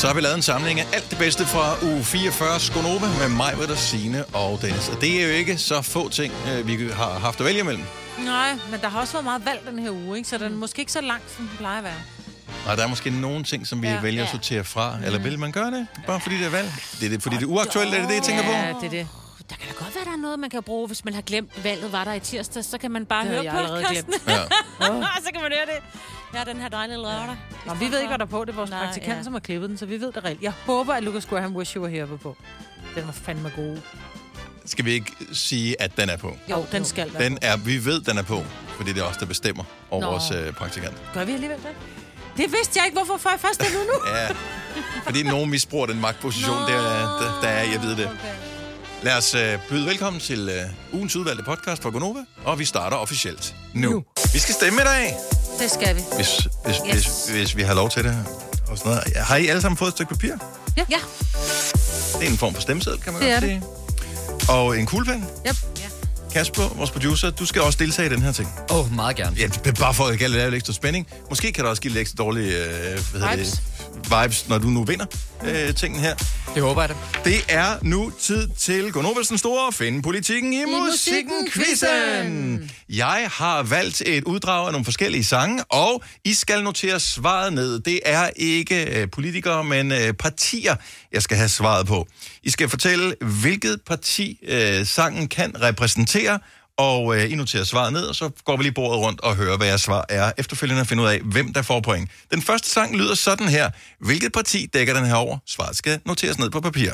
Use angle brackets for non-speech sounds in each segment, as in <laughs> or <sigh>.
Så har vi lavet en samling af alt det bedste fra uge 44 Skonova med mig, Britta, Signe og Dennis. Og det er jo ikke så få ting, øh, vi har haft at vælge imellem. Nej, men der har også været meget valg den her uge, ikke? så den er måske ikke så lang, som den plejer at være. Og der er måske nogle ting, som vi ja, Ja. vælger at Ja. sortere fra. Eller vil man gøre det? Bare fordi det er valg? Det er det, fordi det er uaktuelt, er det det, jeg tænker på? Ja, det er det. Der kan da godt være, der er noget, man kan bruge, hvis man har glemt, valget var der i tirsdag. Så kan man bare Det høre podcasten. Ja. <laughs> så kan man høre det. Ja, den her dejlige lørdag. Nå, vi ved ikke, hvad der er på. Det er vores Nej, praktikant, ja. som har klippet den, så vi ved det reelt. Jeg håber, at Lucas Graham Wish You Were Here var på. Den var fandme god. Skal vi ikke sige, at den er på? Jo, den skal være Den er, vi ved, den er på, fordi det er os, der bestemmer over Nå. vores øh, praktikant. Gør vi alligevel det? Det vidste jeg ikke, hvorfor får jeg først det nu. <laughs> Ja, fordi nogen misbruger den magtposition, der, der, der er, jeg ved det. Okay. Lad os øh, byde velkommen til øh, ugens udvalgte podcast fra Gonova, og vi starter officielt nu. Nu. Vi skal stemme i dag, Det skal vi. hvis, hvis, Yes. hvis, hvis vi har lov til det. Og sådan noget. Har I alle sammen fået et stykke papir? Ja. Det er en form for stemmeseddel, kan man Det godt er sige. Og en kuglepen. Yep. Kasper, vores producer, du skal også deltage i den her ting. Åh, oh, meget gerne. Ja, bare for at lave lidt ekstra spænding. Måske kan det også give lidt ekstra dårlige øh, hvad hedder Vibes. Det, vibes, når du nu vinder øh, tingen her. Det håber jeg da. Det er nu tid til Gunovas den store Finde politikken i, musikken quizzen. Jeg har valgt et uddrag af nogle forskellige sange, og I skal notere svaret ned. Det er ikke øh, politikere, men øh, partier, jeg skal have svaret på. I skal fortælle, hvilket parti øh, sangen kan repræsentere, og øh, I noterer svaret ned, og så går vi lige bordet rundt og hører, hvad jeres svar er. Efterfølgende finde ud af, hvem der får point. Den første sang lyder sådan her. Hvilket parti dækker den her over? Svaret skal noteres ned på papir.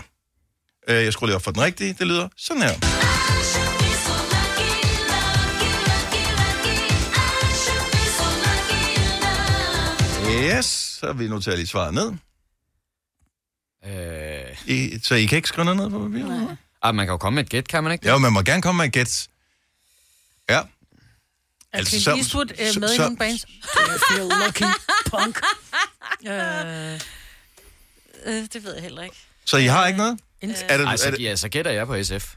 Øh, jeg skruer lige op for den rigtige. Det lyder sådan her. Yes, så vi noterer lige svaret ned. Øh, I, så I kan ikke skrive noget ned på papiret? Nej. ah, man kan jo komme med et gæt, kan man ikke? Ja, man må gerne komme med et gæt. Ja. Er Altså, Clint så- Eastwood øh, så- med i så- nogle bands? I feel lucky, punk. <laughs> Øh, Øh, det ved jeg heller ikke. Så I har ikke noget? Er det, Ej, er så, det, ja, så gætter jeg på SF.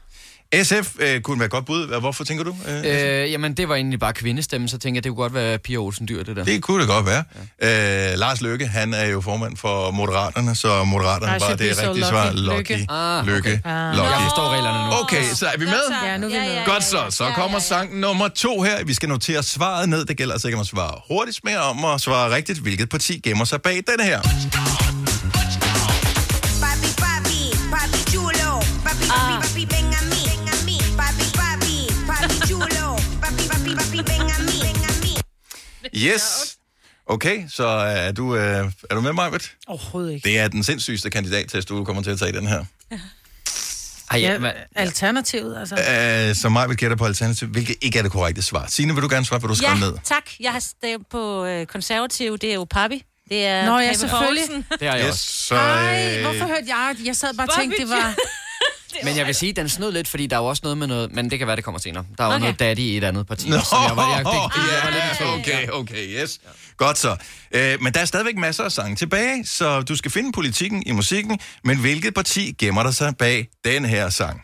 SF øh, kunne være godt bud. Hvorfor tænker du? Øh, Øh, jamen, det var egentlig bare kvindestemme, så tænker jeg, det kunne godt være Pia Olsen Dyr, det der. Det kunne det godt være. Ja. Øh, Lars Løkke, han er jo formand for Moderaterne, så Moderaterne var det rigtige svar. lucky. Lykke. Ah, Lykke. Ah. Lucky. Jeg forstår reglerne nu. Okay, så er vi med? Ja, nu er vi med. Godt så. Så kommer sang nummer to her. Vi skal notere svaret ned. Det gælder altså ikke om at svare hurtigst mere om at svare rigtigt, hvilket parti gemmer sig bag den her. Papi, papi, papi chulo. Papi, papi, papi, ven Yes. Okay, så er du, øh, er du med, Majbet? Overhovedet ikke. Det er den sindssygste kandidattest, du kommer til at tage i den her. Ej, ja, Ja, alternativet, altså. Uh, så Majbet gætter på alternativ, hvilket ikke er det korrekte svar. Signe, vil du gerne svare på, hvad du Ja, skrev ned? tak. Jeg har stemt på øh, konservativ. Det er jo Papi. Det er Nå, ja, Pape selvfølgelig. Poulsen. det har jeg Yes, også. så, Ej, øh, hvorfor hørte jeg? Jeg sad bare og tænkte, det var... Men jeg vil sige, den snød lidt, fordi der er jo også noget med noget... Men det kan være, det kommer senere. Der er jo Okay. noget daddy i et andet parti. Nå, som jeg var, jeg, det, det, jeg var lidt okay, okay, yes. Godt så. Øh, men der er stadigvæk masser af sange tilbage, så du skal finde politikken i musikken, men hvilket parti gemmer der sig bag den her sang?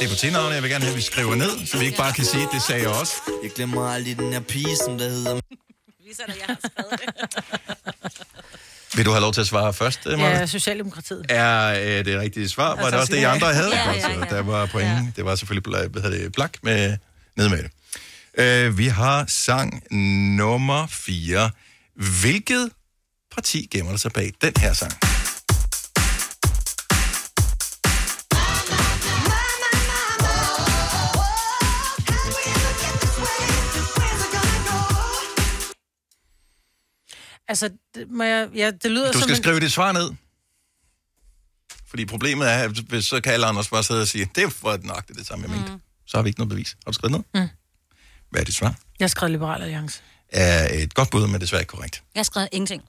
Det er på tilnavnet, jeg vil gerne have, at vi skriver ned, så vi ikke bare kan sige, det sagde jeg også. Jeg glemmer aldrig den her pige, som der hedder... Viser dig, jeg har skrevet det. <laughs> Vil du have lov til at svare først, ja. Ja, Socialdemokratiet. Er øh, det rigtige svar? Var Altså, det også det, I andre havde? Ja, ja, ja. Der var point. Ja. Det var selvfølgelig hvad hedder det, blak med, ned med det. Øh, vi har sang nummer 4. Hvilket parti gemmer der sig bag den her sang? Altså, det, må jeg, ja, det lyder Du som skal en... skrive dit svar ned. Fordi problemet er, at hvis så kan alle andre bare sidde og sige, det var nøjagtigt det samme, jeg mente. Så har vi ikke noget bevis. Har du skrevet ned? Mm. Hvad er dit svar? Jeg skrev Liberal Alliance. Er et godt bud, men desværre ikke korrekt. Jeg har skrevet ingenting.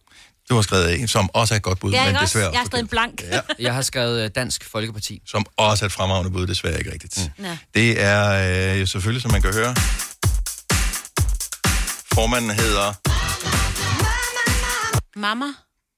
Du har skrevet en, som også er et godt bud, Ja, men ikke også? desværre Jeg har skrevet en blank. Ja, Jeg har skrevet øh, Dansk Folkeparti. som også er et fremragende bud, desværre ikke rigtigt. Mm. Ja. Det er øh, jo selvfølgelig, som man kan høre, formanden hedder Mamma.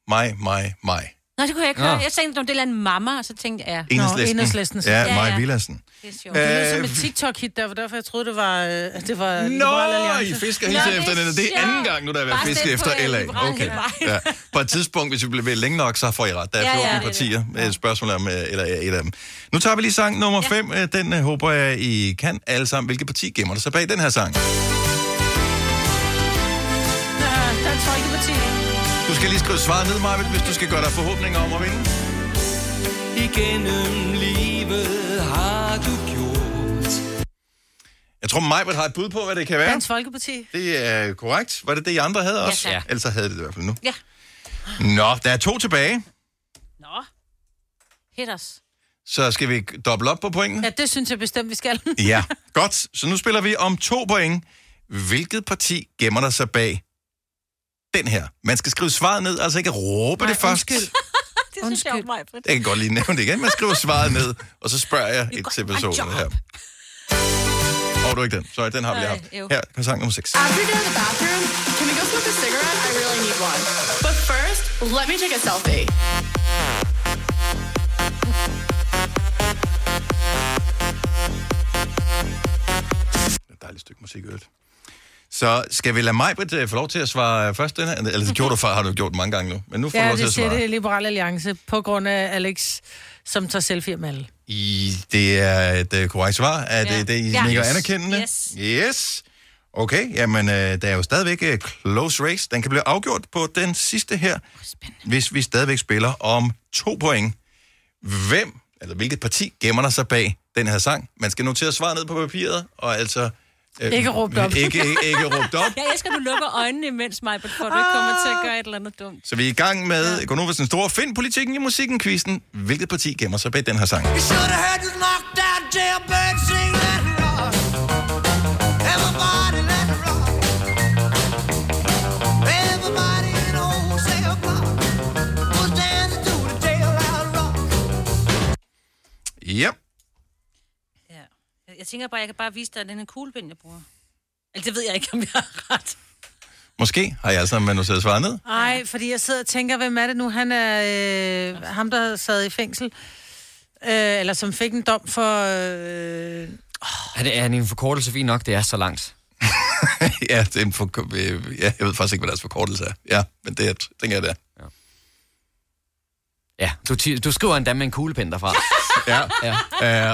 mig, mig, mig. Nå, det kunne jeg ikke høre. Jeg tænkte, det var en mamma, og så tænkte jeg, ja, Enhedslisten. Enhedslisten. Ja, Ja, Maja ja. Villadsen. det er sjovt. Det er Øh, ligesom et TikTok-hit, der, derfor jeg troede, det var, øh, det var Nå, I Alliance. fisker er efter den. Det er anden gang nu, der har været stem efter LA. Okay. Ja. På et tidspunkt, hvis vi bliver ved længe nok, så får I ret. Der er Ja, 14 ja, er partier spørgsmål om, øh, eller ja, et af dem. Nu tager vi lige sang nummer 5. Den øh, håber jeg, I kan alle sammen. Hvilket parti gemmer der sig bag den her sang? Ja, Dansk Folkeparti. Du skal lige skrive svaret ned, Marvind, hvis du skal gøre dig forhåbninger om at vinde. Igennem livet har du gjort Jeg tror, Majbert har et bud på, hvad det kan være. Dansk Folkeparti. Det er korrekt. Var det det, I andre havde også? tak. Ellers så havde det det i hvert fald nu. Ja. Nå, der er to tilbage. Nå. Hit os. Så skal vi dobbelt op på pointene? Ja, det synes jeg bestemt, vi skal. Ja, godt. Så nu spiller vi om to point. Hvilket parti gemmer der sig bag den her? Man skal skrive svaret ned, altså ikke råbe det først. undskyld. <laughs> Det synes Undskyld. jeg mig. Jeg kan godt lige nævne det igen. Man skriver svaret ned, og så spørger jeg et til personen her. Åh, du er ikke den. Sorry, den har vi lige haft. øv. Her er sang nummer 6. After you're in the bathroom, can we go smoke a cigarette? I really need one. But first, let me take a selfie. Et dejligt stykke musik, øvrigt. Så skal vi lade mig uh, få lov til at svare først? Den her? Eller det gjorde du før, har du gjort mange gange nu. Men nu får du Ja, lov til det at svare. det Liberal Alliance på grund af Alex, som tager selfie med alle. I, det er et uh, korrekt svar. Er Ja. det det, I Ja. nikker Yes. anerkendende? Yes. Yes. Okay, jamen, uh, der er jo stadigvæk uh, close race. Den kan blive afgjort på den sidste her, hvis vi stadigvæk spiller om to point. Hvem, eller hvilket parti gemmer der sig bag den her sang? Man skal notere svaret ned på papiret, og altså... øh, Ikke råbt op. Ikke, ikke, ikke råbt op. <laughs> Jeg elsker, at du lukker øjnene imens mig, for du ikke kommer til at gøre et eller andet dumt. Så vi er i gang med ja. Gonovas den store Find politikken i musikken quizzen. Hvilket parti gemmer sig bag den her sang? You should have heard this knocked out jailbird sing let it rock. Everybody let it rock. Everybody in the whole cell block was dancing to the jailhouse rock. Ja. Jeg- tænker bare, jeg kan bare vise dig, at den er kuglepind, jeg bruger. Eller det ved jeg ikke, om jeg har ret. Måske har jeg altså noteret svaret ned. Nej, fordi jeg sidder og tænker, hvem er det nu? Han er øh, ham, der sad i fængsel. Øh, eller som fik en dom for... Øh, Er, det, er en forkortelse fint nok? Det er så langt. <laughs> ja, det er en for, øh, ja, jeg ved faktisk ikke, hvad deres forkortelse er. Ja, men det er- tænker jeg, det er. Ja, du, ti- du skriver endda med en kuglepind derfra. Ja. Ja.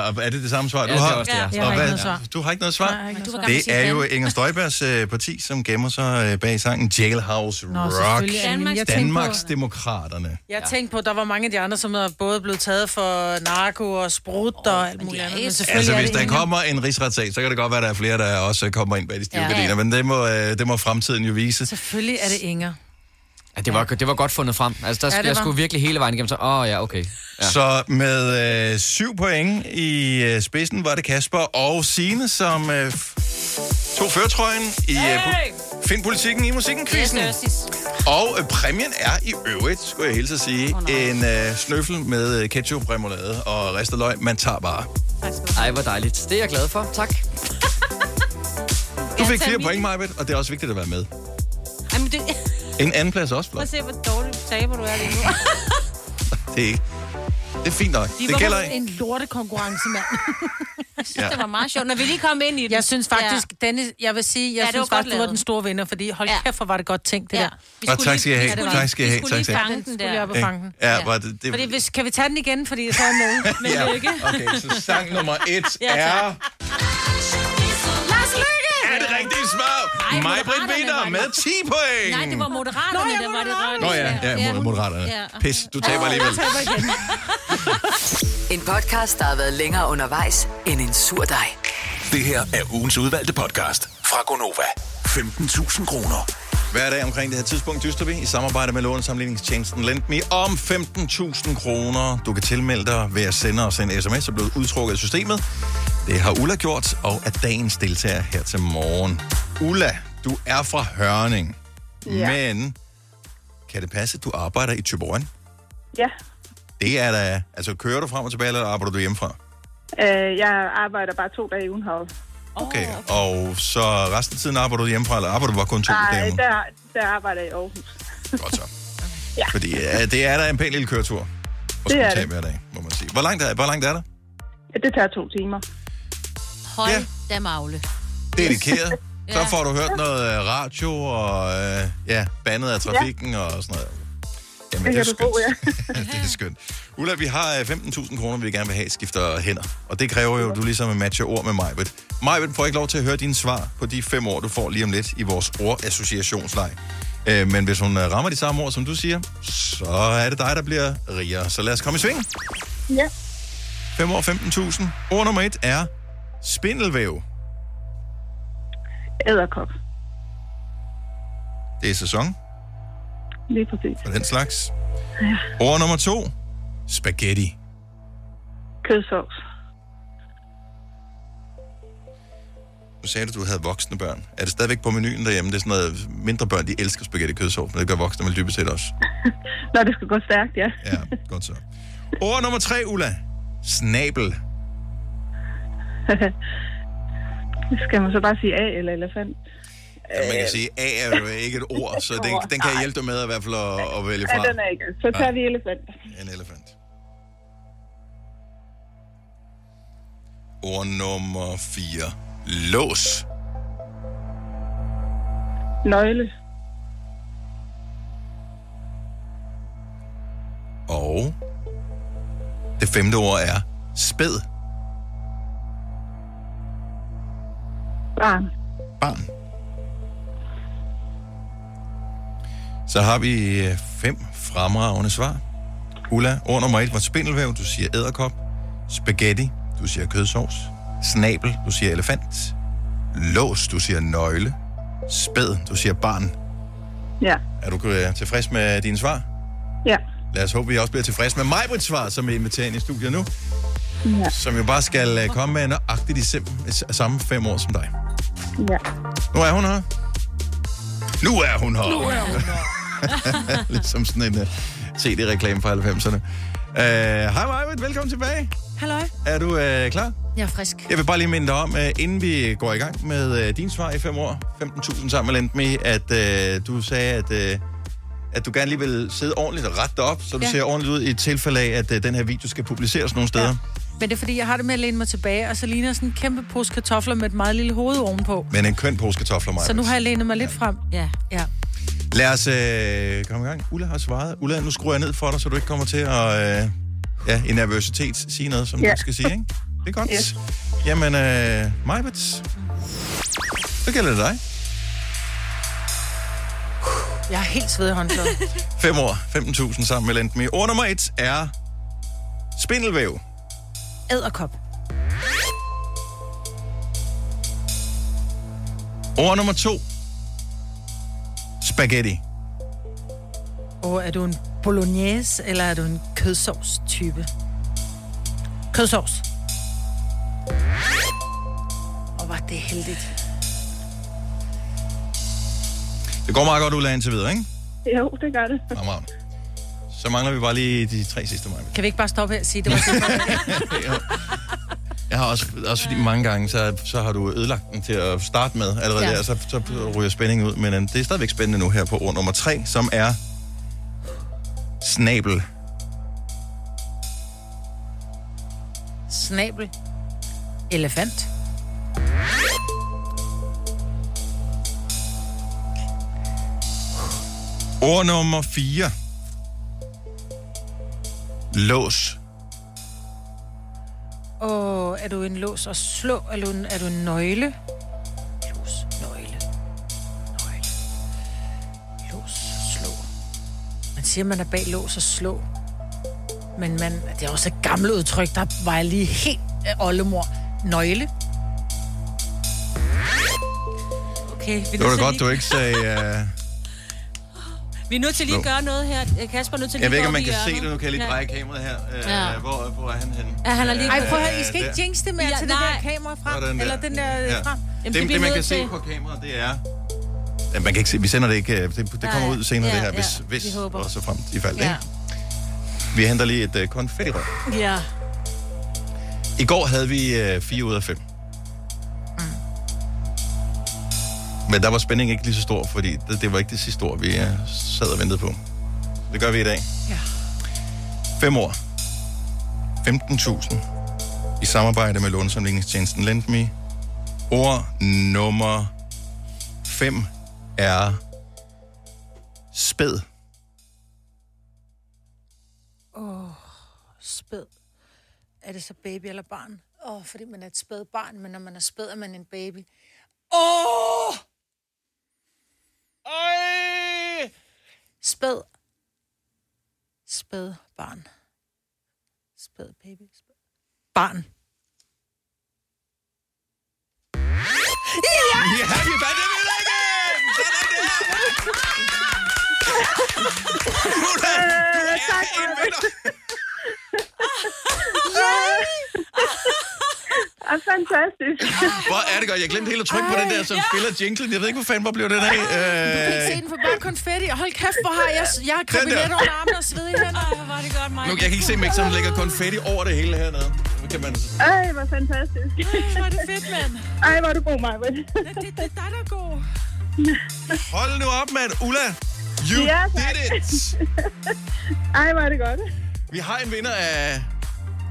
Uh, og er det det samme svar, Ja, du det er har? også det, Ja, jeg har og ikke hvad, noget svar. Du har ikke noget svar? Nej, ikke Du noget Det er jo. Inger Støjbergs øh, parti, som gemmer sig øh, bag sangen Jailhouse Nå, Rock. selvfølgelig. Anne, men jeg tænkte Danmarks på- Demokraterne. Jeg tænkte på, at der var mange af de andre, som er både blevet taget for narko og sprut og alt muligt de andet. Men selvfølgelig Altså, hvis det der kommer en rigsretssag, så kan det godt være, at der er flere, der også kommer ind bag de stive Ja. gardiner, men det må, øh, det må fremtiden jo vise. Selvfølgelig er det Inger. Ja, det, var, det var godt fundet frem. Altså, der, Ja, jeg var. skulle virkelig hele vejen igennem, så åh oh, ja, okay. Ja. Så med øh, syv point i øh, spidsen var det Kasper og Sine som øh, tog førtrøjen i øh, pu- Find politikken i musikken quizzen. Og øh, præmien er i øvrigt, skulle jeg hilse at sige, nej. en øh, snøffel med øh, ketchup, remoulade og ristet løg. Man tager bare. Ej, hvor dejligt. Det er jeg glad for. Tak. Du fik fire point, Majbet, og det er også vigtigt at være med. Jamen, det... En anden plads er også Prøv flot. at se, hvor dårligt taber du er lige nu. <laughs> Det er ikke. Det er fint nok. Det gælder ikke. en lortekonkurrence, mand. <laughs> Jeg synes, det var meget sjovt. Når vi lige kom ind i det. Jeg synes faktisk, Dennis, jeg vil sige, jeg Ja, ja, det synes var faktisk, du var den store vinder, fordi hold Ja. kæft, hvor var det godt tænkt, det Ja. der. Vi skulle tak skal lige- have. Ja, det var Tak det. skal I Vi have. skulle Tak skal lige have. fange Den den skulle jeg op der. og fange den. Ja, Ja. var det, det, Fordi hvis, kan vi tage den igen, fordi så er jeg med. Ja. lykke. Okay, så sang nummer et <laughs> Ja, tak. er... Lars Lykke! Er det rigtige svar? Nej, Mig, Britt vinder med 10 point. Nej, det var Moderaterne, der var det røde. Nå ja, ja, mod- moderaterne. Ja. Pis, du taber alligevel. <laughs> En podcast, der har været længere undervejs end en sur dej. Det her er ugens udvalgte podcast fra Gonova. 15.000 kroner. Hver dag omkring det her tidspunkt dyster vi i samarbejde med lånesamligningstjenesten Lendme om 15.000 kroner. Du kan tilmelde dig ved at sende os en sms, og blive udtrukket af systemet. Det har Ulla gjort, og er dagens deltager her til morgen. Ulla, du er fra Hørning, ja. men kan det passe, at du arbejder i Tyborgen? Ja, Det er da... Altså, kører du frem og tilbage, eller arbejder du hjemmefra? øh, jeg arbejder bare to dage i ugen herude. Okay. Og så resten af tiden arbejder du hjemmefra, eller arbejder du bare kun to dage? Nej, der, der arbejder jeg i Aarhus. Godt så. <laughs> Ja. Fordi ja, det er da en pæn lille køretur. Og Det er det. hver dag, må man sige. Hvor langt er, hvor langt er der? Ja, det tager to timer. Hold Ja. da magle. Dedikeret. <laughs> Så Ja. får du hørt noget øh, radio og øh, ja, bandet af trafikken ja. og sådan noget. Jamen, Det det, er skønt. tro, <laughs> ja. det er skønt. Ulla, vi har øh, 15.000 kroner, vi gerne vil have, skifter hænder. Og det kræver jo, at du ligesom matcher ord med Majbet. Majbet får ikke lov til at høre dine svar på de fem ord, du får lige om lidt i vores ordassociationsleg. Øh, men hvis hun øh, rammer de samme ord, som du siger, så er det dig, der bliver rigere. Så lad os komme i sving. Ja. 5 år 15.000. Ord nummer et er spindelvæv. Æderkop. Det er sæson Lige præcis. for den slags. Ord nummer to. Spaghetti. Kødsovs. Nu sagde du, du havde voksne børn. Er det stadigvæk på menuen derhjemme? Det er sådan noget, mindre børn, de elsker spaghetti kødsovs, men det gør voksne vel dybest set også. <laughs> Når det skal gå stærkt, ja. Ja, godt så. Ord nummer tre, Ulla. Snabel. <laughs> skal man så bare sige A eller elefant? Ja, man kan sige, A er jo ikke et ord, så <laughs> den, den kan jeg hjælpe dig med i hvert fald at, at vælge Ja, fra. den er ikke. Så tager vi elefant. En elefant. Ord nummer 4. Lås. Nøgle. Og det femte ord er spæd. Barn. Barn. Så har vi øh, fem fremragende svar. Ulla, ord nummer et var spindelvæv, du siger æderkop. Spaghetti, du siger kødsovs. Snabel, du siger elefant. Lås, du siger nøgle. Spæd, du siger barn. Ja. Er du øh, tilfreds med dine svar? Ja. Lad os håbe, vi også bliver tilfreds med Majbrits svar, som er inviteret ind i studiet nu. Ja. Som jo bare skal øh, komme med nøjagtigt de sim- samme fem år som dig. Ja. Nu er hun her. Nu er hun her. Nu er hun <laughs> ligesom sådan en uh, CD-reklame fra 90'erne. Uh, Hej Majbrit, velkommen tilbage. Halløj. Er du uh, klar? Jeg er frisk. Jeg vil bare lige minde dig om, uh, inden vi går i gang med uh, din svar i fem år, 15.000 sammen med Lendme, at uh, du sagde, at, uh, at du gerne lige vil sidde ordentligt og rette dig op, så du Ja. ser ordentligt ud i tilfælde af, at uh, den her video skal publiceres nogle steder. Ja. Men det er fordi, jeg har det med at læne mig tilbage, og så ligner sådan en kæmpe pose kartofler med et meget lille hoved ovenpå. Men en køn pose kartofler, Majbrit. Så nu har jeg lænet mig lidt frem. Ja. Ja. Lad os øh, komme i gang. Ulla har svaret. Ulla, nu skruer jeg ned for dig, så du ikke kommer til at øh, ja, i nervøsitet sige noget, som Ja. du ikke skal sige, ikke? Det er godt. Yes. Jamen, øh, Majbets. Så gælder det dig. Jeg er helt sved i håndklædet. 5 år, 15.000 sammen med Lendme. Ord nummer 1 er spindelvæv. Æderkop. Ord nummer 2 spaghetti. Og er du en bolognese, eller er du en kødsovs-type? Kødsovs. Og var det heldigt. Det går meget godt, Ulla, indtil videre, ikke? Jo, det gør det. Fremragende. Så mangler vi bare lige de tre sidste, Majbet. Kan vi ikke bare stoppe her og sige, det var <laughs> så Jeg har også, også fordi mange gange, så, så har du ødelagt den til at starte med allerede ja. Der, så, så ryger spændingen ud. Men øh, det er stadigvæk spændende nu her på ord nummer tre, som er snabel. Snabel. Elefant. Ord nummer 4. Lås. Og er du en lås og slå, eller er du en, er du en nøgle? Lås, nøgle, nøgle. Lås, slå. Man siger, man er bag lås og slå. Men man, det er også et gammelt udtryk, der var jeg lige helt øh, oldemor. Nøgle. Okay, vi Det var da godt, lige- du ikke sagde... Uh... <laughs> Vi er nødt til lige at gøre noget her. Kasper er nødt til lige Jeg ved ikke, om man kan se det. Nu kan jeg lige dreje kameraet her. Uh, Ja. hvor, hvor er han henne? Ja, han har lige- Ej, prøv at høre, I skal Øh, ikke der. jinx det mere Ja, til det der kamera frem. Sådan der. Eller den der Ja. frem. Jamen, det, det det, bliver man kan se på kameraet, det er... Ja, man kan ikke se, vi sender det ikke. øh, Det, det kommer ud senere, Ja, det her, hvis, Vi hvis håber. og så frem i fald. Ja. Ikke? Vi henter lige et uh, konfettirør. Ja. I går havde vi uh, 4 ud af 5. Men der var spændingen ikke lige så stor, fordi det, det var ikke det sidste ord, vi uh, sad og ventede på. Det gør vi i dag. Ja. 5 år. 15.000. I samarbejde med lånesamligningstjenesten LendMe. Ord nummer 5 er spæd. Åh, oh, spæd. Er det så baby eller barn? Åh, oh, fordi man er et spæd barn, men når man er spæd, er man en baby. Åh! Oh! Ej! Spæd. Spæd barn. Spæd baby. Spæd. Barn. Ja, vi vandt det vinder igen! Sådan der! Ulla, du er en vinder! <laughs> Ah, fantastisk. <laughs> Hvor er det godt. Jeg glemte helt at trykke på den der, som spiller jinglen. Jeg ved ikke, hvor fanden hvor blev den af. Du kan ikke se Øh, den for bare konfetti. Hold kæft, hvor har jeg, jeg har der. under armen og sved i hænder. Hvor var det godt, mig. nu, jeg kan ikke se Mixeren lægger konfetti over det hele hernede. Kan man... Ej, hvor fantastisk. Hvor er det fedt, mand. Ej, hvor er du god, Maja. Det, det, det er dig, der er god. Hold nu op, mand. Ulla, you Ja, tak. did it! Ej, hvor er det godt. Vi har en vinder af...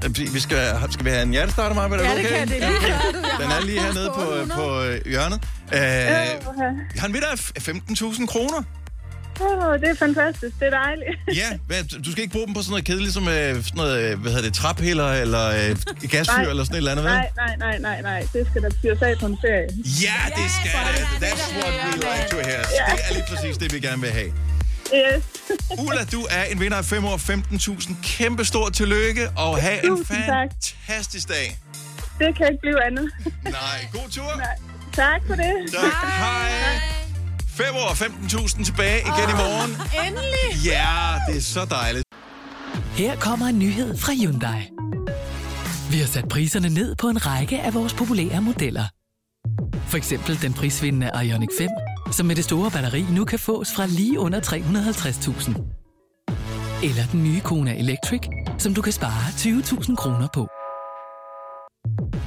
Vi skal, skal vi have en hjertestarter, Maja? Er det Ja, okay? det kan det. Jeg Den er lige hernede på, 800. på øh, hjørnet. Øh, vi har en vinder af 15.000 kroner. Åh, det er fantastisk. Det er dejligt. Ja, hvad, du skal ikke bruge dem på sådan noget kedeligt som øh, sådan noget, øh, hvad hedder det, traphælder eller øh, <laughs> gasfyr Nej. eller sådan et eller andet, vel? Nej, nej, nej, nej, nej. Det skal der fyres af på en ferie. Ja, det skal det. That's what we like to hear. Det er lige præcis det, vi gerne vil have. Yes. <laughs> Ulla, du er en vinder af 5 år 15.000. Kæmpe stort tillykke, og have en Tusind tak. fantastisk dag. Det kan ikke blive andet. <laughs> Nej, god tur. Nej. Tak for det. Tak. Hej. 5 år 15.000 tilbage igen i morgen. Endelig. Ja, det er så dejligt. Her kommer en nyhed fra Hyundai. Vi har sat priserne ned på en række af vores populære modeller. For eksempel den prisvindende Ioniq 5, som med det store batteri nu kan fås fra lige under 350.000. Eller den nye Kona Electric, som du kan spare 20.000 kroner på.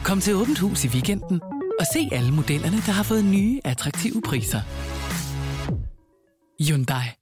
Kom til Åbent Hus i weekenden og se alle modellerne, der har fået nye, attraktive priser. Hyundai.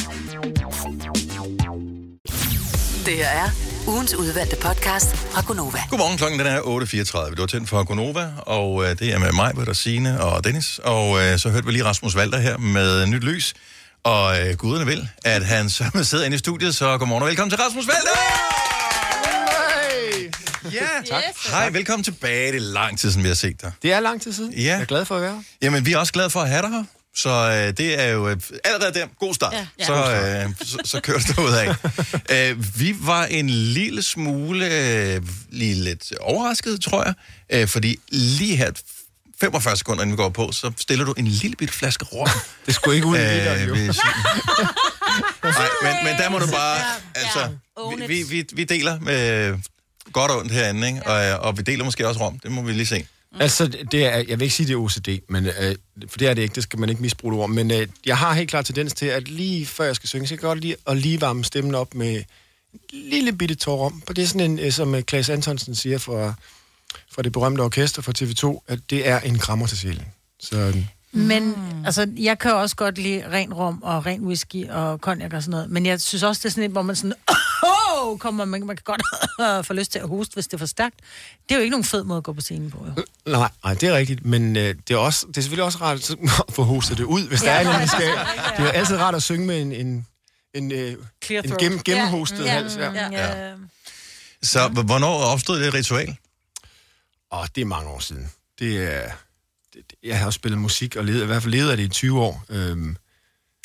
Det her er ugens udvalgte podcast fra Gonova. Godmorgen, klokken den er 8.34. Du er tændt for Gonova, og øh, det er med mig, Britta, Signe og Dennis. Og øh, så hørte vi lige Rasmus Valter her med nyt lys. Og øh, guderne vil, at han så <laughs> sidder inde i studiet, så godmorgen og velkommen til Rasmus Valter! Ja, tak. Hej, velkommen tilbage. Det er lang tid siden, vi har set dig. Det er lang tid siden. Ja. Jeg er glad for at være her. Jamen, vi er også glade for at have dig her. Så øh, det er jo øh, allerede der. God start. Ja, ja. Så, øh, så, så kører det ud af. <laughs> øh, vi var en lille smule, øh, lige lidt overrasket, tror jeg. Øh, fordi lige her, 45 sekunder inden vi går på, så stiller du en lille bitte flaske rom. <laughs> Det skulle ikke ud i literen, jo. hvis- <laughs> Nej, men, men der må du bare, altså, vi, vi, vi, vi deler med godt og ondt herinde, ikke? Og, og vi deler måske også rom. Det må vi lige se. Mm. Altså, det er, jeg vil ikke sige, det er OCD, men, øh, for det er det ikke, det skal man ikke misbruge det ord, men øh, jeg har helt klart tendens til, at lige før jeg skal synge, så kan jeg godt lide at lige varme stemmen op med en lille bitte tår om. For det er sådan en, øh, som øh, Klaas Antonsen siger fra, fra det berømte orkester fra TV2, at det er en krammer til sjælen. Så øh, øh, Men altså, jeg kan også godt lide ren rom og ren whisky og cognac og sådan noget. Men jeg synes også, det er sådan et, hvor man sådan... <coughs> Oh, kommer, man, man kan godt <coughs> få lyst til at hoste, hvis det er for stærkt. Det er jo ikke nogen fed måde at gå på scenen på, jo. Nej, nej, det er rigtigt, men øh, det, er også, det er selvfølgelig også rart at få hostet det ud, hvis Ja, der er en, skal. det er altid rart at synge med en, en, en, øh, en gennem, gennemhostet Ja, hals. Ja. ja, ja. Så hvornår opstod det ritual? Og det er mange år siden. Det er... Det- jeg har også spillet musik, og levet, i hvert fald levet af det i 20 år. Øhm,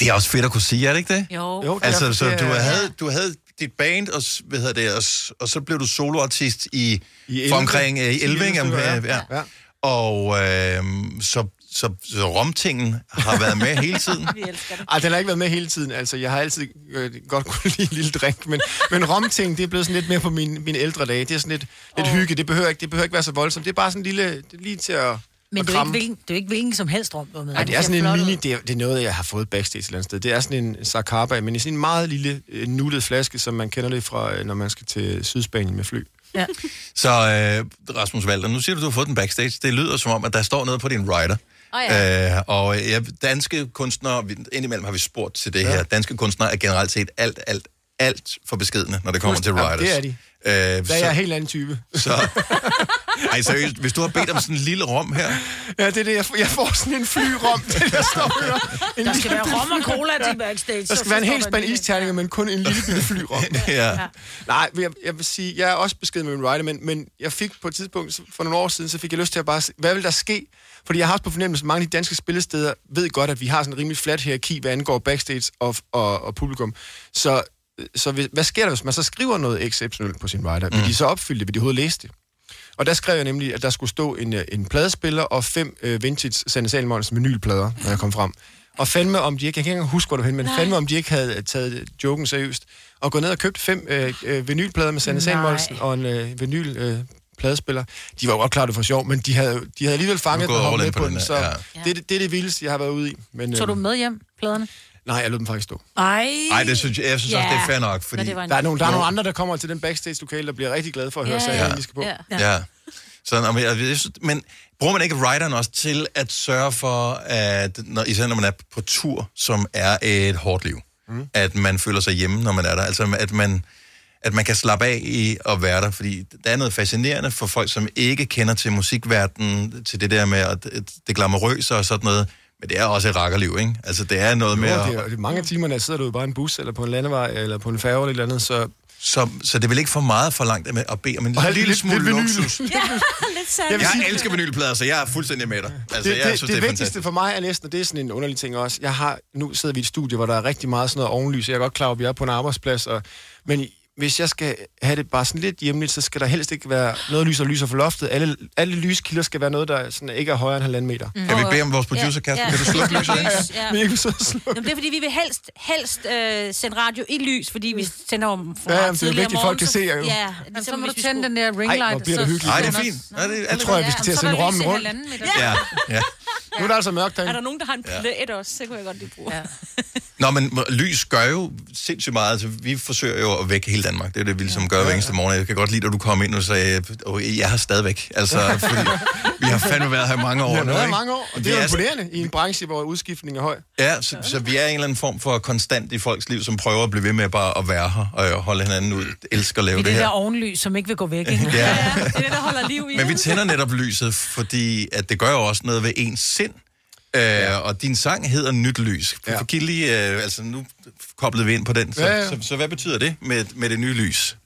Det er også fedt at kunne sige, er det ikke det? Jo. Jo, det Altså, så du havde, du havde dit band, og, hvad hedder det, og, og så blev du soloartist i, I for omkring uh, 11, 11 ikke? stykker, ja. ja. Ja. Og øh, så, så, så romtingen har været med hele tiden. <laughs> Vi elsker det. Ej, den har ikke været med hele tiden. Altså, jeg har altid øh, godt kunne lide en lille drink, men, men romting, det er blevet sådan lidt mere på mine, mine ældre dage. Det er sådan lidt, lidt hygge. Det behøver, ikke, det behøver ikke være så voldsomt. Det er bare sådan en lille, det er lige til at, Men det er, ikke, hvilken, det er jo ikke hvilken som helst rom, du har med. Ej, det er sådan en mini, det er, det er noget, jeg har fået backstage et eller andet sted. Det er sådan en Zacapa, men i sådan en meget lille øh, nuttet flaske, som man kender det fra, øh, når man skal til Sydspanien med fly. Ja. Så øh, Rasmus Valder, nu siger du, du har fået den backstage. Det lyder som om, at der står noget på din rider. Åh ja. Øh, og ja, danske kunstnere, indimellem har vi spurgt til det ja. her, danske kunstnere er generelt set alt, alt, alt for beskedne, når det kommer til Ja, riders. det er de. Øh, Der er så, jeg en helt anden type. så, <laughs> ej, seriøst, hvis du har bedt om sådan en lille rom her, Ja, det er det. Jeg får, jeg får sådan en flyrom, det der står her. En Der skal være rom og cola til backstage. Der så- skal være en hel spand isterninger, men kun en lille bitte flyrom. <laughs> ja. Nej, jeg, jeg vil sige, jeg er også beskeden med min rider, men, men jeg fik på et tidspunkt, for nogle år siden, så fik jeg lyst til at bare se, hvad vil der ske? Fordi jeg har også på fornemmelse, at mange af de danske spillesteder ved godt, at vi har sådan en rimelig flat hierarki, hvad angår backstage og, og, og publikum. Så, så hvad sker der, hvis man så skriver noget exceptionelt på sin rider? Vil de så opfylde det? Vil de overhovedet læse det? Og der skrev jeg nemlig, at der skulle stå en, øh, en pladespiller og fem øh, vintage Sanne Salmons vinylplader, når jeg kom frem. Og fandme om de ikke, jeg kan ikke engang huske, hvor det var henne, men Nej. fandme om de ikke havde taget joken seriøst, og gået ned og købt fem øh, øh, vinylplader med Sanne. Salmonsen og en øh, vinyl øh, pladespiller. De var jo godt klar, det var sjov, men de havde, de havde alligevel fanget den og med på på den her, så ja. det, er det, det er det vildeste, jeg har været ude i. Men, Tog øh, du med hjem, pladerne? Nej, jeg lod dem faktisk stå. Ej. Ej, det synes jeg, jeg synes også, det er fair nok, fordi... Der er, nogle, der er nogle andre, der kommer til den backstage-lokale, der bliver rigtig glade for at høre Ja, ja, ja. de skal på. Ja. Ja. ja. Så, nå, men, jeg, jeg synes, men bruger man ikke rideren også til at sørge for, at når, især når man er på tur, som er et hårdt liv, mm. at man føler sig hjemme, når man er der? Altså, at man, at man kan slappe af i at være der, fordi der er noget fascinerende for folk, som ikke kender til musikverdenen, til det der med at det glamourøse og sådan noget, men det er også et rakkerliv, ikke? Altså, det er noget med Jo, at... det, er, mange af timerne, der sidder du bare i en bus, eller på en landevej, eller på en færge, eller et eller andet, så... Så, så det vel ikke for meget for langt med at bede om en lille lidt- smule lidt luksus. <laughs> Ja, lidt sandt. Jeg vil Jeg elsker vinylplader, så jeg er fuldstændig med dig. Altså, det, jeg det, synes, det, det, vigtigste fantastisk. for mig er næsten, og det er sådan en underlig ting også, jeg har, nu sidder vi i et studie, hvor der er rigtig meget sådan noget ovenlys, jeg er godt klar over, at vi er på en arbejdsplads, og, men hvis jeg skal have det bare sådan lidt hjemligt, så skal der helst ikke være noget lys og lyser for loftet. Alle, alle lyskilder skal være noget, der sådan ikke er højere end halvanden meter. Mm. Kan vi bede om vores producer, Kasper? Kan du slukke lyset? Ja. Jeg vil så slukke. Jamen, det er fordi, vi vil helst, helst øh, sende radio i lys, fordi vi sender om for Ja, jamen, det er jo vigtigt, om folk kan se jer jo. Ja, Ligesom, så må du vi tænde skulle... den der ring Ej, hvor bliver det hyggeligt. Nej, det er fint. Nej, det er Jeg tror, at vi skal til at er sende rommen rundt. Ja, ja. Nu er der altså mørkt Er derinde. der nogen, der har en plæt også? Så kunne jeg godt lige bruge. Ja. Nå, men lys gør jo sindssygt meget. Altså, vi forsøger jo at vække hele Danmark. Det er det, vi ligesom gør hver eneste morgen. Jeg kan godt lide, at du kom ind og sagde, at jeg har stadigvæk. Altså, <laughs> fordi vi har fandme været her i mange år Det har nu, været ikke? mange år, og Vi det er jo er imponerende i en branche, hvor udskiftningen er høj. Ja, så, så vi er en eller anden form for konstant i folks liv, som prøver at blive ved med bare at være her og holde hinanden ud. Elsker at lave Det er det det der her. ovenlys, som ikke vil gå væk, <laughs> ikke? Ja. <laughs> Det er det, der holder liv i. Men vi tænder netop lyset, fordi at det gør jo også noget ved ens sind. Øh, ja. Og din sang hedder Nyt Lys. Ja. Giv lige, øh, altså nu koblede vi ind på den. Så, Ja, ja, ja. Så, så, hvad betyder det med, med det nye lys?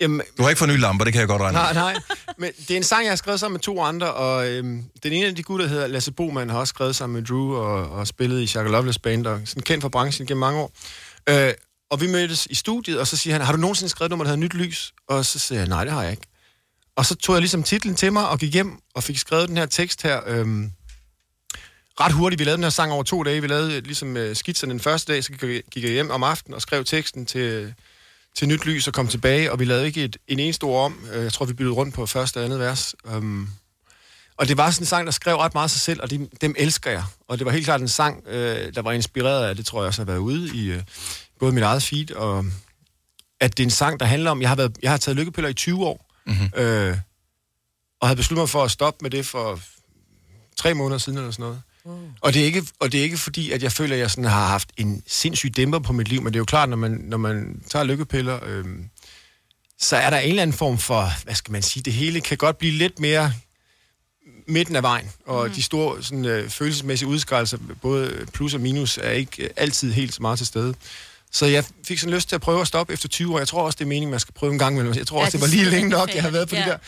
Jamen, Du har ikke fået nye lamper, det kan jeg godt regne Nej, nej. Men det er en sang, jeg har skrevet sammen med to andre, og øhm, den ene af de gutter hedder Lasse Boman, har også skrevet sammen med Drew og, og spillet i Shaka Loveless Band, og sådan kendt fra branchen gennem mange år. Øh, og vi mødtes i studiet, og så siger han, har du nogensinde skrevet noget, der hedder Nyt Lys? Og så siger jeg, nej, det har jeg ikke. Og så tog jeg ligesom titlen til mig og gik hjem og fik skrevet den her tekst her. Øhm, ret hurtigt. Vi lavede den her sang over to dage. Vi lavede øh, ligesom øh, skitserne den første dag, så gik jeg, hjem om aftenen og skrev teksten til, til nyt lys og kom tilbage, og vi lavede ikke et, en eneste ord om. Øh, Jeg tror, vi byttede rundt på første og andet vers. Um, og det var sådan en sang, der skrev ret meget sig selv, og dem, dem elsker jeg. Og det var helt klart en sang, øh, der var inspireret af, det tror jeg også har været ude i øh, både mit eget feed, og at det er en sang, der handler om, jeg har, været, jeg har taget lykkepiller i 20 år, Mm-hmm. øh, og havde besluttet mig for at stoppe med det for tre måneder siden eller sådan noget. Og det, er ikke, og det er ikke fordi, at jeg føler, at jeg sådan har haft en sindssyg dæmper på mit liv, men det er jo klart, når man, når man tager lykkepiller, øhm, så er der en eller anden form for, hvad skal man sige, det hele kan godt blive lidt mere midten af vejen, og mm. de store sådan, øh, følelsesmæssige udskrælelser, både plus og minus, er ikke øh, altid helt så meget til stede. Så jeg fik sådan lyst til at prøve at stoppe efter 20 år. Jeg tror også, det er meningen, man skal prøve en gang imellem. Jeg tror Ja, også, det det var lige længe nok, jeg har været på fedt, de der.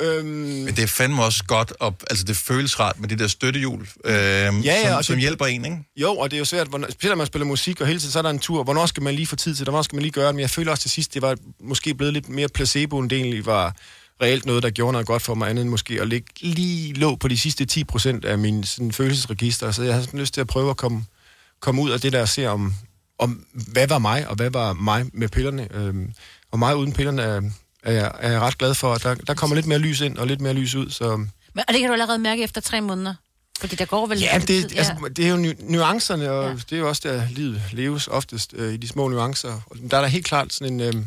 Øhm, Men det er fandme også godt, og, altså det føles rart med det der støttehjul, øh, ja, ja, som, og som det- hjælper en, ikke? Jo, og det er jo svært, hvornår, specielt når man spiller musik, og hele tiden så er der en tur. Hvornår skal man lige få tid til det? Hvornår skal man lige gøre det? Men jeg føler også til sidst, det var måske blevet lidt mere placebo, end det egentlig var reelt noget, der gjorde noget godt for mig, andet end måske at ligge lige lå på de sidste 10 procent af min sådan, følelsesregister. Så jeg har sådan lyst til at prøve at komme, komme ud af det der og se om, om, hvad var mig, og hvad var mig med pillerne. Øhm, og mig uden pillerne er, er, jeg, er jeg ret glad for. Der, der kommer lidt mere lys ind, og lidt mere lys ud, så... Men, og det kan du allerede mærke efter tre måneder. Fordi der går vel Ja, lidt det, tid, altså, det er jo nu- nuancerne, og ja. det er jo også der, livet leves oftest øh, i de små nuancer. Og Der er der helt klart sådan en, øh,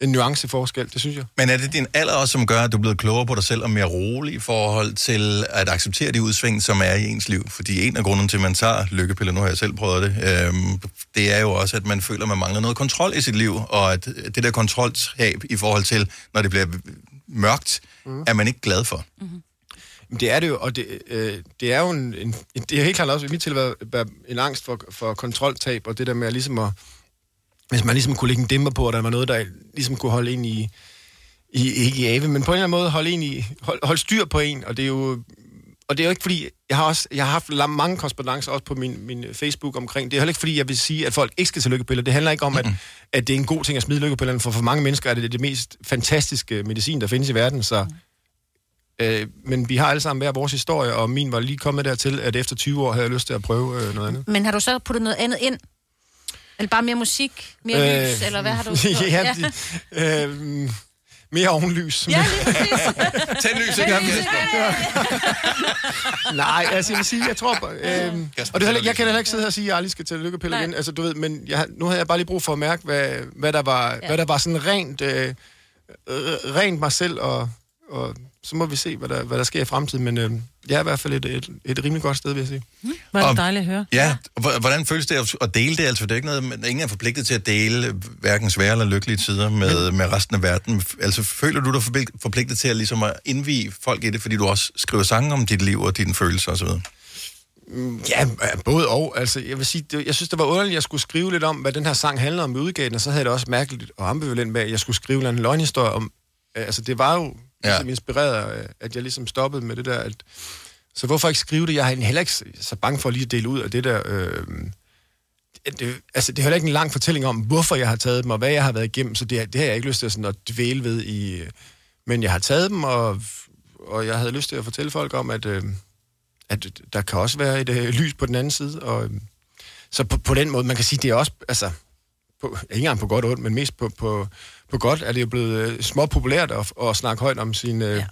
en nuanceforskel, det synes jeg. Men er det din alder også, som gør, at du er blevet klogere på dig selv og mere rolig i forhold til at acceptere de udsving, som er i ens liv? Fordi en af grunden til, at man tager lykkepiller, nu har jeg selv prøvet det, øhm, det er jo også, at man føler, at man mangler noget kontrol i sit liv, og at det der kontroltab i forhold til, når det bliver mørkt, mm. er man ikke glad for. Men det er det jo, og det, øh, det er jo en, en, det er helt klart også i mit tilfælde en angst for, for kontroltab, og det der med at ligesom at, hvis man ligesom kunne lægge en dæmper på, og der var noget, der ligesom kunne holde en i, i ikke i ave, men på en eller anden måde holde en i, hold, holde styr på en, og det er jo, og det er jo ikke fordi, jeg har også, jeg har haft mange korrespondencer også på min, min Facebook omkring, det er heller ikke fordi, jeg vil sige, at folk ikke skal tage lykkepiller, det handler ikke om, at, at det er en god ting at smide lykkepillerne, for for mange mennesker er det det mest fantastiske medicin, der findes i verden, så Øh, men vi har alle sammen hver vores historie, og min var lige kommet dertil, at efter 20 år havde jeg lyst til at prøve øh, noget andet. Men har du så puttet noget andet ind? Eller bare mere musik? Mere øh, lys? Eller hvad har du <laughs> ja, ja. Øh, mere ovenlys. Ja, lige præcis. <laughs> Tænd lys igen, <laughs> Nej, altså jeg vil sige, jeg tror... Øh, og det jeg kan heller ikke sidde her og sige, at jeg aldrig skal til lykkepiller igen. Altså, du ved, men jeg, nu havde jeg bare lige brug for at mærke, hvad, hvad, der, var, ja. hvad der var sådan rent, øh, øh, rent mig selv, og, og så må vi se, hvad der, hvad der sker i fremtiden. Men øh, jeg er i hvert fald et, et, et rimelig godt sted, vil jeg sige. Var det Og- dejligt at høre. Ja, hvordan føles det at- dele det? Altså, det er ikke noget, men ingen er forpligtet til at dele hverken svære eller lykkelige tider med, med resten af verden. Altså, føler du dig forpligt- forpligtet til at, ligesom at indvige folk i det, fordi du også skriver sange om dit liv og dine følelser osv.? Mm, Ja, både og. Altså, jeg vil sige, det, jeg synes, det var underligt, at jeg skulle skrive lidt om, hvad den her sang handler om i udgaven, og så havde jeg det også mærkeligt og ambivalent med, at jeg skulle skrive en løgnhistorie om... Altså, det var jo Ja. Ligesom inspireret af, at jeg ligesom stoppede med det der, at... Så hvorfor ikke skrive det? Jeg er heller ikke så bange for lige at dele ud af det der... Øh, det, altså, det er heller ikke en lang fortælling om, hvorfor jeg har taget dem, og hvad jeg har været igennem, så det, det har jeg ikke lyst til sådan at dvæle ved i... Men jeg har taget dem, og, og jeg havde lyst til at fortælle folk om, at... Øh, at der kan også være et øh, lys på den anden side. Og, øhm, så på, på den måde, man kan sige, det er også, altså, på, ikke engang på godt og ondt, men mest på, på, på godt, er det jo blevet øh, små populært at, at snakke højt om sin, øh,